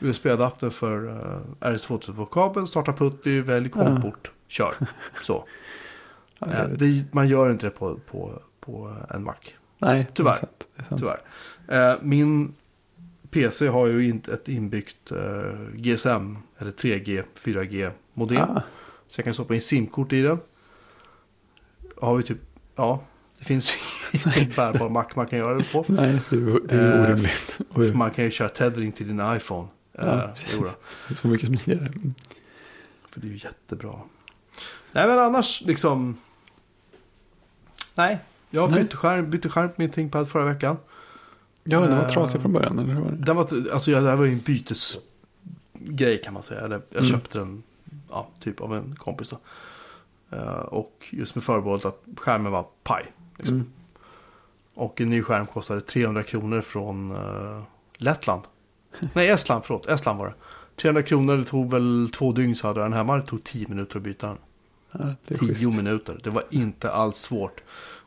USB-adapter för uh, RS232-kabeln, starta putty, välj komport, kör. Så. Eh, det, man gör inte det på, på, på en Mac, nej, tyvärr. Det är sant, det är sant. tyvärr. Eh, min PC har ju inte ett inbyggt eh, GSM eller 3G, 4G-modem. Ah, Så jag kan stoppa in simkort i den. Har vi typ, ja, det finns ingen bärbar Mac man kan göra det på. nej, det är, det är Eh, orimligt. Oj, Man kan ju köra tethering till din iPhone. Ja, Eh, jodå, så, så mycket smidigare. för det är ju jättebra. Nej men annars liksom. Nej, jag bytte skärm, bytte skärm på min ThinkPad förra veckan. Ja, den var Eh, trasig från början, eller hur var det? Den var, alltså, ja, det här var ju en bytes, grej kan man säga. Eller jag Mm. köpte den ja, typ av en kompis då. Eh, och just med förbehållet att skärmen var paj. Liksom. Mm. Och en ny skärm kostade 300 kronor från eh, Lettland. Nej, Estland, förlåt. Estland var det. 300 kronor, det tog väl två dygn så hade jag den hemma. Det tog 10 minuter att byta den. Ja, det är 10 schysst. minuter. Det var inte alls svårt.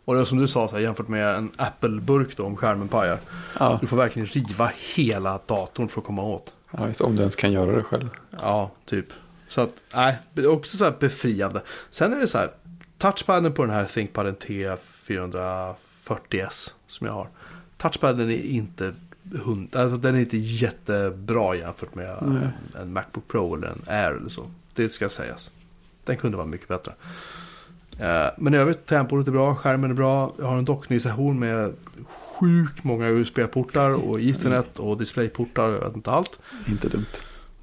Och det som du sa, så här, jämfört med en Apple-burk då, om skärmen pajar. Ja, Du får verkligen riva hela datorn för att komma åt. ja, om du ens kan göra det själv. Ja, typ. Så att, nej, är också så här befriande. Sen är det så här, touchpaden på den här ThinkPaden T440S som jag har. Touchpaden är inte, hund, alltså den är inte jättebra jämfört med Nej. en Macbook Pro eller en Air eller så. Det ska sägas. Den kunde vara mycket bättre. Eh, Men i övrigt, tempot är bra, skärmen är bra. Jag har en dockningsstation med sjukt många USB-portar och Ethernet och DisplayPortar. Jag vet inte allt. Inte dumt.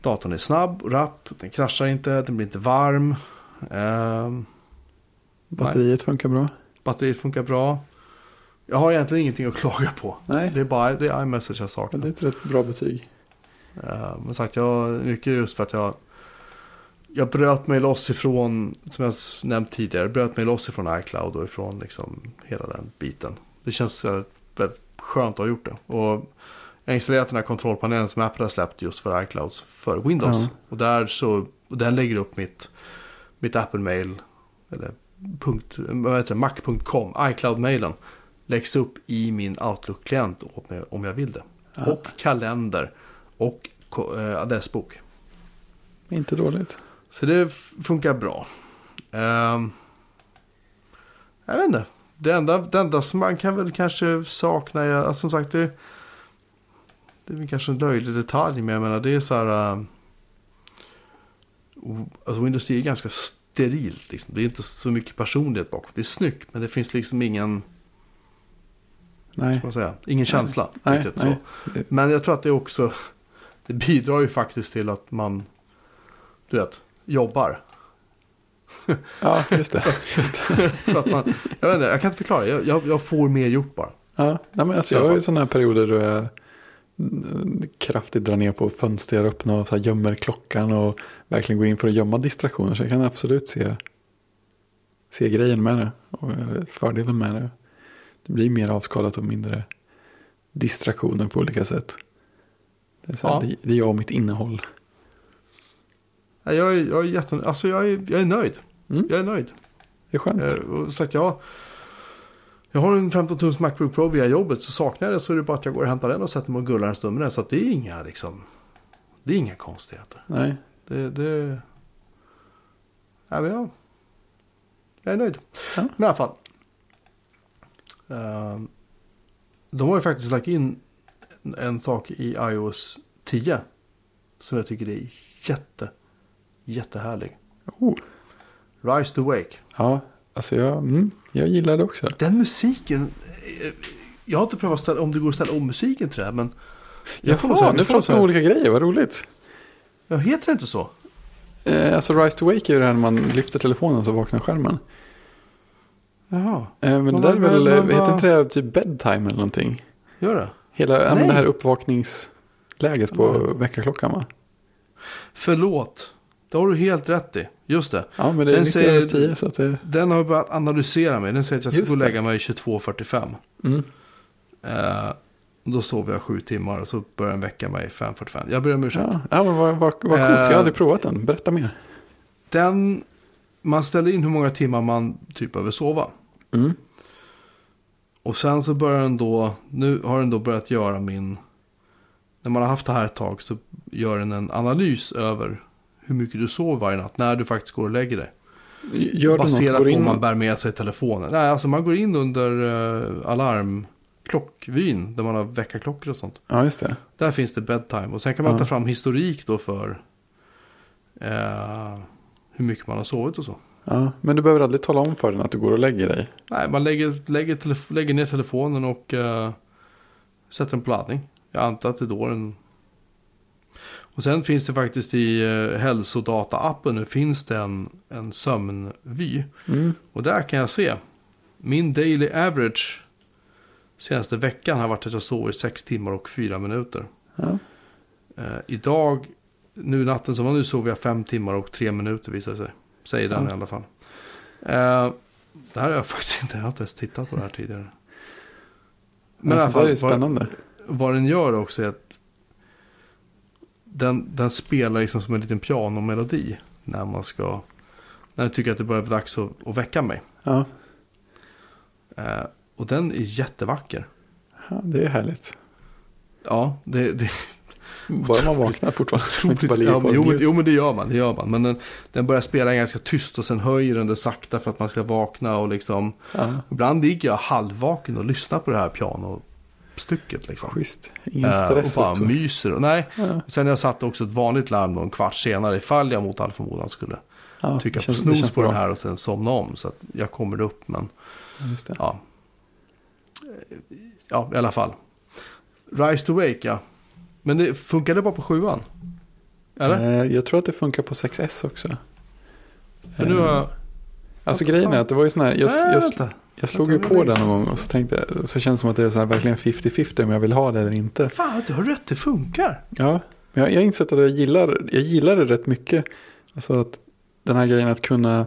Datorn är snabb och rapp, den kraschar inte, den blir inte varm. Ehm, Batteriet funkar bra. batteriet funkar bra. Jag har egentligen ingenting att klaga på. Nej, Det är bara det är iMessage jag men saknar. det är ett rätt bra betyg. Uh, men sagt, jag, mycket just för att jag, jag bröt mig loss ifrån, som jag nämnt tidigare, bröt mig loss ifrån iCloud och ifrån liksom hela den biten. Det känns väldigt, skönt att ha gjort det. Och jag har installerat den här kontrollpanelen som Apple har släppt just för iClouds för Windows. Ja. Och där så, och den lägger upp mitt, mitt Apple-mail, eller punkt, vad heter det, mac.com, iCloud-mailen, läggs upp i min Outlook-klient om jag vill det. Och kalender och eh, adressbok. Inte dåligt. Så det funkar bra. Ehm, jag vet inte. Det enda, det enda som man kan väl kanske sakna är, alltså, som sagt, det, det är kanske en löjlig detalj, men jag menar det är så här. o- alltså Windows 10 är ganska sterilt. Liksom. Det är inte så mycket personlighet bakom. Det är snyggt, men det finns liksom ingen, Nej, vad säga, ingen känsla. nej, riktigt, nej. Men jag tror att det också, det bidrar ju faktiskt till att man, du vet, jobbar. Ja, just det. Just det. Att man, jag vet inte, jag kan inte förklara, jag, jag, jag får mer gjort bara. Ja, nej, men alltså, jag har ju sådana här perioder då jag mm, kraftigt drar ner på fönster, öppna och så här gömmer klockan och verkligen går in för att gömma distraktioner. Så jag kan absolut se, se grejen med det och fördelen med det. Det blir mer avskalat och mindre distraktioner på olika sätt. Det är, så här, Ja. det, det är jag och mitt innehåll. Jag är, jag är, jätte, alltså jag är, jag är nöjd. Mm. Jag är nöjd. Det är skönt. Eh, och sagt, jag, jag har en 15 tums Macbook Pro via jobbet, så saknar jag det så är det bara att jag går och hämtar den och sätter mig och gullar en stund med den. Så att det är inga, liksom, det är inga konstigheter. Nej, Det, det... Ja, men jag, jag är nöjd. Ja. Men i alla fall. Ehm, de har ju faktiskt lagt in en, en sak i iOS 10. Som jag tycker är jätte, jättehärlig. oh, Rise to Wake. ja, alltså jag, mm, jag gillar det också. Den musiken. eh, Jag har inte prövat ställa, om det går att ställa om musiken till det här. Men jag Jaha, nu får nog pratar vi om olika grejer, vad roligt. jag heter det inte så? Eh, alltså Rise to Wake är det här när man lyfter telefonen så vaknar skärmen. Jaha, Eh, men det där är väl, vad- eh, vad- heter inte det typ bedtime eller någonting? gör det? Hela Nej. det här uppvakningsläget på väckarklockan va? Förlåt. Det har du helt rätt i. Just det. Ja men det är Den 90 säger- över 10 så att det... Den har börjat analysera mig. Den säger att jag ska gå och lägga mig 22.45. Mm. Eh, då sover jag sju timmar och så börjar den väcka mig 5.45. Jag ber om ursäkt. Ja, ja men vad, vad, vad coolt, Eh. jag har aldrig provat den. Berätta mer. Den, man ställer in hur många timmar man typ behöver sova. Mm. Och sen så börjar den då, nu har den då börjat göra min, när man har haft det här ett tag så gör den en analys över hur mycket du sover varje natt när du faktiskt går och lägger dig. Gör något? Baserat på in om man bär med sig telefonen. Nej, alltså man går in under uh, alarmklockvyn där man har väckarklockor och sånt. Ja just det. Där finns det bedtime och sen kan man Ja. ta fram historik då för eh, hur mycket man har sovit och så. Ja, men du behöver aldrig tala om för den att du går och lägger dig. Nej, man lägger, lägger, lägger ner telefonen och eh, sätter den på laddning. Jag antar att det är då den... Och sen finns det faktiskt i uh, hälsodata-appen nu finns det en, en sömnvy. Mm. Och där kan jag se. Min daily average senaste veckan har varit att jag sover 6 timmar och 4 minuter. Ja. Eh, idag nu i natten som var nu sov jag fem timmar och tre minuter visade det sig. Säger den Ja. i alla fall. Eh, det här har jag faktiskt inte, jag har inte ens tittat på det här tidigare. Men i alla sånt där är fall, spännande. Vad, vad den gör också är att den, den spelar liksom som en liten pianomelodi. När man ska, när jag tycker att det börjar bli dags att, att väcka mig. Ja. Eh, och den är jättevacker. ja, det är härligt. Ja, det, det, Bara man vaknar fortfarande. Ligger ja, men, jo, jo, men det gör man. Det gör man. Men den, den börjar spela ganska tyst och sen höjer den det sakta för att man ska vakna. Och liksom, Ja, ibland ligger jag halvvaken och lyssnar på det här pianostycket. Liksom. schysst. Ingen Eh, stress och bara också. myser. Och, nej, Ja, sen har jag satt också ett vanligt larm en kvart senare ifall jag mot all förmodan skulle ja, trycka på känns- snooze känns på bra. den här och sen somna om. Så att jag kommer upp. Men Ja, ja. Ja, i alla fall. Rise to Wake, ja. Men det funkar det bara på sjuan? Eller? Eh, Jag tror att det funkar på 6S också. För nu har jag... Alltså grejen är att det var ju sån här, jag, Nej, jag. Jag slog ju på den någon gång och så tänkte jag, så känns det som att det är så här verkligen 50-50 om jag vill ha det eller inte. Fan, du har rätt, det funkar. Ja, men jag, jag har insett att jag gillar, jag gillar det rätt mycket. Alltså att den här grejen att kunna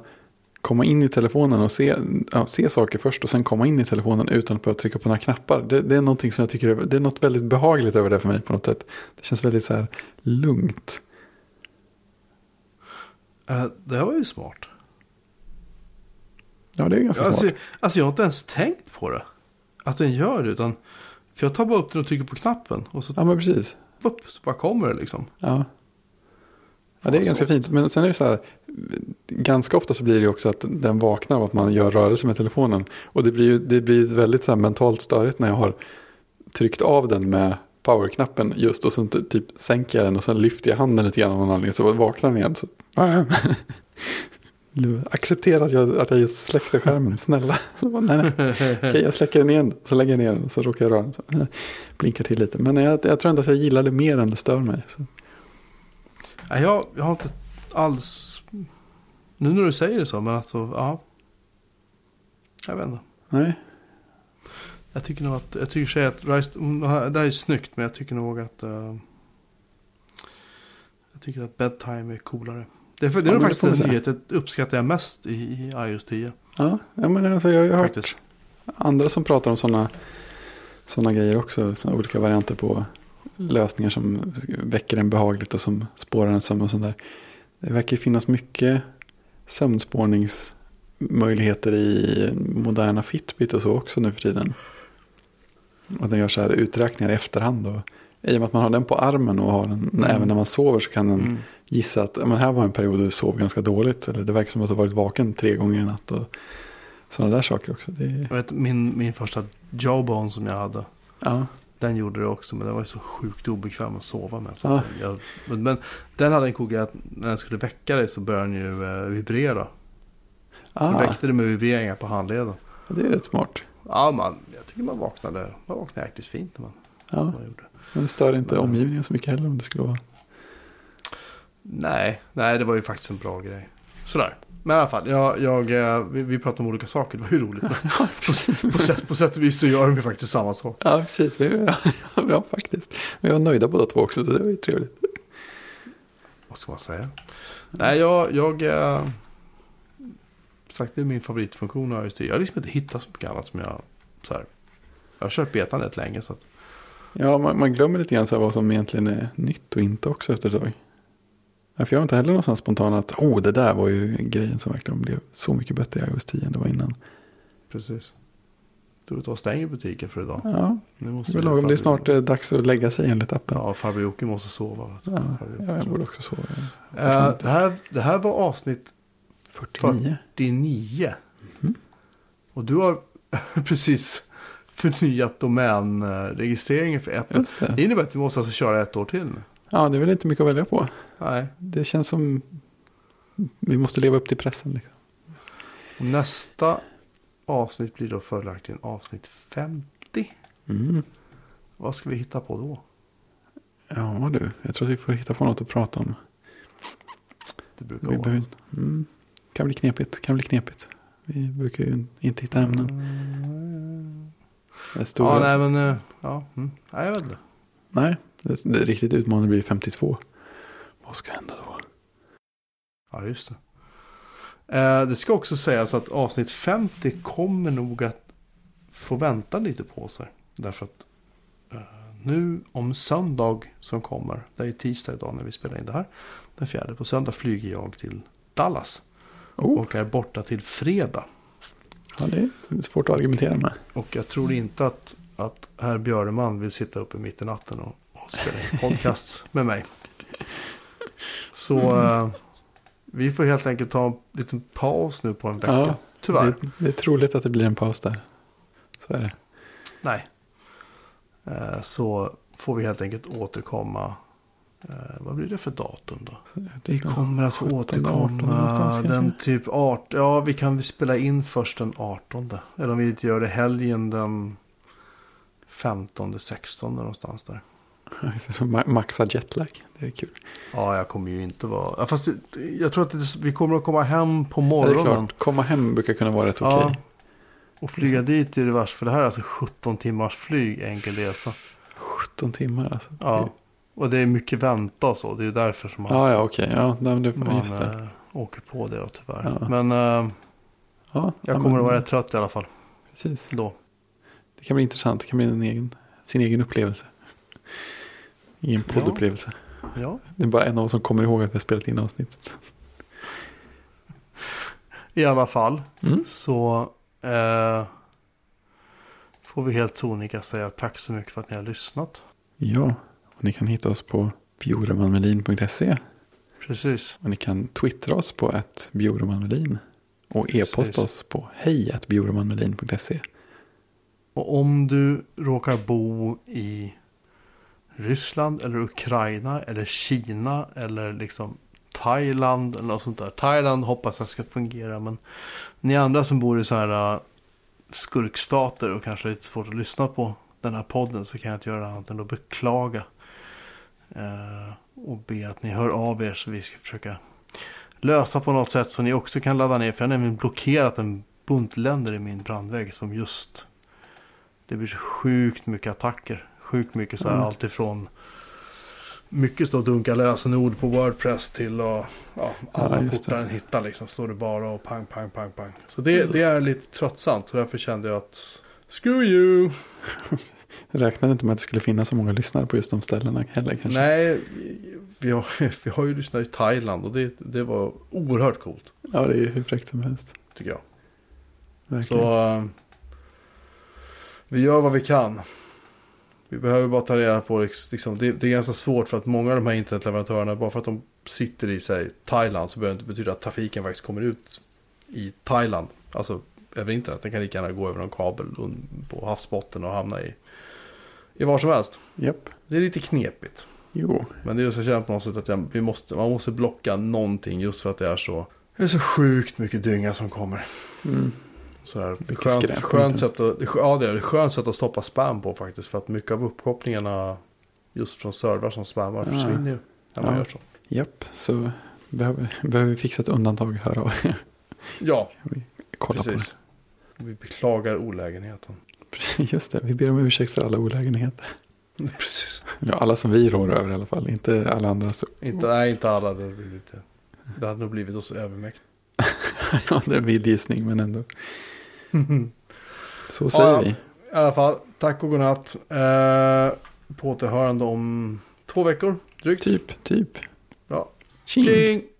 komma in i telefonen och se, ja, se saker först och sen komma in i telefonen utan att behöva trycka på några knappar. Det, det är någonting som jag tycker är, det är något väldigt behagligt över det för mig på något sätt. Det känns väldigt så här lugnt. Eh, det var ju smart. Ja, det är ganska Alltså, smart. alltså jag har inte ens tänkt på det. Att den gör det. Utan, för jag tar bara upp den och trycker på knappen. Och så, Ja, men precis. upp, så bara kommer det liksom. Ja. Ja, det är ganska så. fint. Men sen är det så här, ganska ofta så blir det också att den vaknar av att man gör rörelse med telefonen. Och det blir ju det blir väldigt så här mentalt störigt när jag har tryckt av den med powerknappen just och sen ty- typ sänker jag den och sen lyfter jag handen lite grann av någon anledning så vaknar den igen. Så. Acceptera att jag, att jag just släckte skärmen, snälla. Bara, nej, nej. Okej, jag släcker den igen. Så lägger jag ner den och så råkar jag röra den. Så, blinkar till lite. Men jag, jag tror ändå att jag gillar det mer än det stör mig. Så. Jag, jag har inte alls... Nu när du säger det så, men alltså, ja. Jag vet inte. Nej, Jag tycker nog att, jag tycker sig att Rise, mm, det här är snyggt, men jag tycker nog att... eh, jag tycker att Bedtime är coolare. Det är, för, det är nog faktiskt får en vi säga. nyhet jag uppskattar jag mest i, i iOS 10. Ja, ja men alltså jag har ju hört Faktiskt. andra som pratar om sådana såna grejer också. Såna olika varianter på lösningar som väcker en behagligt och som spårar en sömn och sånt där. Det verkar ju finnas mycket sömnspårningsmöjligheter i moderna Fitbit och så också nu för tiden. Och den gör så här uträkningar i efterhand. Och, I och med att man har den på armen och har den även när man sover så kan den Mm. Gissa att ja, men här var en period då du sov ganska dåligt. Eller det verkar som att du varit vaken tre gånger i natt. Och sådana där saker också. Det Jag vet, min, min första Jawbone som jag hade. ja, Den gjorde det också, men den var ju så sjukt obekväm att sova med. Så Ja. jag, men, men den hade en cool grej att när den skulle väcka dig så började den ju eh, vibrera. Den ah, väckte det med vibreringar på handleden. det är rätt smart. Ja, man, jag tycker man vaknade, man vaknade jäkligt fint när man, Ja, man gjorde det. men det stör inte Men- omgivningen så mycket heller om det skulle vara. Nej, nej, det var ju faktiskt en bra grej. Sådär. Men i alla fall, jag, jag, eh, vi, vi pratade om olika saker, det var ju roligt. Men på, på, sätt, på sätt och vis så gör de ju faktiskt samma sak. Ja, precis. Vi, ja, ja, faktiskt. Vi var nöjda båda två också, så det var ju trevligt. Vad ska man säga? Nej, jag... jag eh, sagt, det är min favoritfunktion av just det. Jag har liksom inte hittat så mycket annat som jag... Så här, jag har kört betan rätt länge så att... Ja, man, man glömmer lite grann så vad som egentligen är nytt och inte också efter ett tag. Ja, för jag har inte heller någon sån spontan att oh, det där var ju grejen som verkligen blev så mycket bättre i iOS 10 än det var innan. Precis. Du tar och stänger butiken för idag. Ja, Nu måste det lagom. Det är snart eh, dags att lägga sig enligt appen. Ja, farbror Jocke måste sova. Ja, ja, jag borde också sova. Eh, det, här, det här var avsnitt 49. 49. Mhm. Och du har precis förnyat domänregistreringen för ett år. Det. Det innebär att vi måste alltså köra ett år till. Ja, det är väl inte mycket att välja på. Nej. Det känns som vi måste leva upp till pressen. Liksom. Nästa avsnitt blir då följaktligen avsnitt 50. Mm. Vad ska vi hitta på då? Ja du, jag tror att vi får hitta på något att prata om. Det brukar Vi behöver, mm, kan bli knepigt, kan bli knepigt. Vi brukar ju inte hitta ämnen. Stora, Ja, nej men... eh, Ja, mm. nej, jag vet inte. nej, det, det riktigt utmanande blir 52. Vad ska hända då? Ja, just det. Eh, det ska också sägas att avsnitt 50 kommer nog att få vänta lite på sig. Därför att eh, nu om söndag som kommer, det är tisdag idag när vi spelar in det här. Den fjärde på söndag flyger jag till Dallas. Oh, Och är borta till fredag. ja, det är svårt att argumentera med. Och jag tror inte att, att herr Björneman vill sitta uppe mitt i natten och, och spela in podcast med mig. Så eh, vi får helt enkelt ta en liten paus nu på en vecka. Ja, Tyvärr. Det, det är troligt att det blir en paus där. Så är det. Nej. Eh, så får vi helt enkelt återkomma. Eh, vad blir det för datum då? Vi kommer att få 17, 18 återkomma den typ 18. Ja, vi kan spela in först den 18. Eller om vi inte gör det helgen den 15, 16 någonstans där. Maxa jetlag. Det är kul. Ja, jag kommer ju inte vara... Fast jag tror att vi kommer att komma hem på Ja, det är morgonen. klart. Komma hem brukar kunna vara rätt okej. Ja. Och flyga dit är det värst. För det här är alltså 17 timmars flyg enkel resa. 17 timmar alltså. Ja. Och det är mycket vänta och så. Det är därför som man, Ja, ja, okej. Ja, nej, det, man just det. eh, åker på det då, tyvärr. Ja. Men eh, Ja, jag ja, kommer men- att vara rätt trött i alla fall. Precis. Då. Det kan bli intressant. Det kan bli en egen, sin egen upplevelse. Ingen Ja. poddupplevelse. Ja. Det är bara en av oss som kommer ihåg att vi har spelat in avsnittet. I alla fall. Mm. Så eh, får vi helt sonika säga tack så mycket för att ni har lyssnat. Ja, och ni kan hitta oss på bjoremanmelin.se. Precis. Och ni kan twittra oss på ett bjoremanmelin. Och e-posta oss på hej.bjoremanmelin.se. Och om du råkar bo i Ryssland eller Ukraina eller Kina eller liksom Thailand eller något sånt där. Thailand hoppas jag ska fungera men ni andra som bor i så här äh, skurkstater och kanske är lite svårt att lyssna på den här podden så kan jag inte göra annat än att beklaga. Eh, och be att ni hör av er så vi ska försöka lösa på något sätt så ni också kan ladda ner. För jag har nämligen blockerat en bunt länder i min brandvägg som just det blir så sjukt mycket attacker. Sjukt mycket så här Mm. allt ifrån mycket stå och dunka lösenord på Wordpress till och ja, alla Ja, portar en hittar liksom. Står det bara och pang, pang, pang, pang. Så det, det är lite tröttsamt. Så därför kände jag att screw you. Jag räknade inte med att det skulle finnas så många lyssnare på just de ställena heller kanske. Nej, vi har, vi har ju lyssnat i Thailand och det, det var oerhört coolt. Ja, det är ju hur fräckt som helst. Tycker jag. Verkligen. Så eh, vi gör vad vi kan. Vi behöver bara ta reda på, ex- liksom, det, det är ganska svårt för att många av de här internetleverantörerna, bara för att de sitter i sig Thailand så behöver det inte betyda att trafiken faktiskt kommer ut i Thailand. Alltså över internet. Den kan lika gärna gå över någon kabel på havsbotten och hamna i, i var som helst. Japp. Det är lite knepigt. Jo. Men det är så känt på något sätt att jag, vi måste, man måste blocka någonting just för att det är så, det är så sjukt mycket dynga som kommer. Mm. Sådär, Mycket skönt, skräp. skönt, sätt att, det ja, det är det. Skönt sätt att stoppa spam på faktiskt. För att mycket av uppkopplingarna just från servrar som spammar Ja. försvinner ju. När man Ja. gör så. Japp, så behöver, behöver vi fixa ett undantag. Hör av. Ja, Kolla precis. Vi beklagar olägenheten. på det. Just det, vi ber om ursäkt för alla olägenheter. Precis. Ja, alla som vi rår över i alla fall, inte alla andra. Så. Inte, nej, inte alla. Det hade, blivit, det hade nog blivit oss övermäktigt. ja, det är en vild gissning, men ändå. Så säger Ja, vi. I alla fall, tack och godnatt. Eh, på återhörande om två veckor drygt. Typ, typ. Ja. Tjing. Tjing!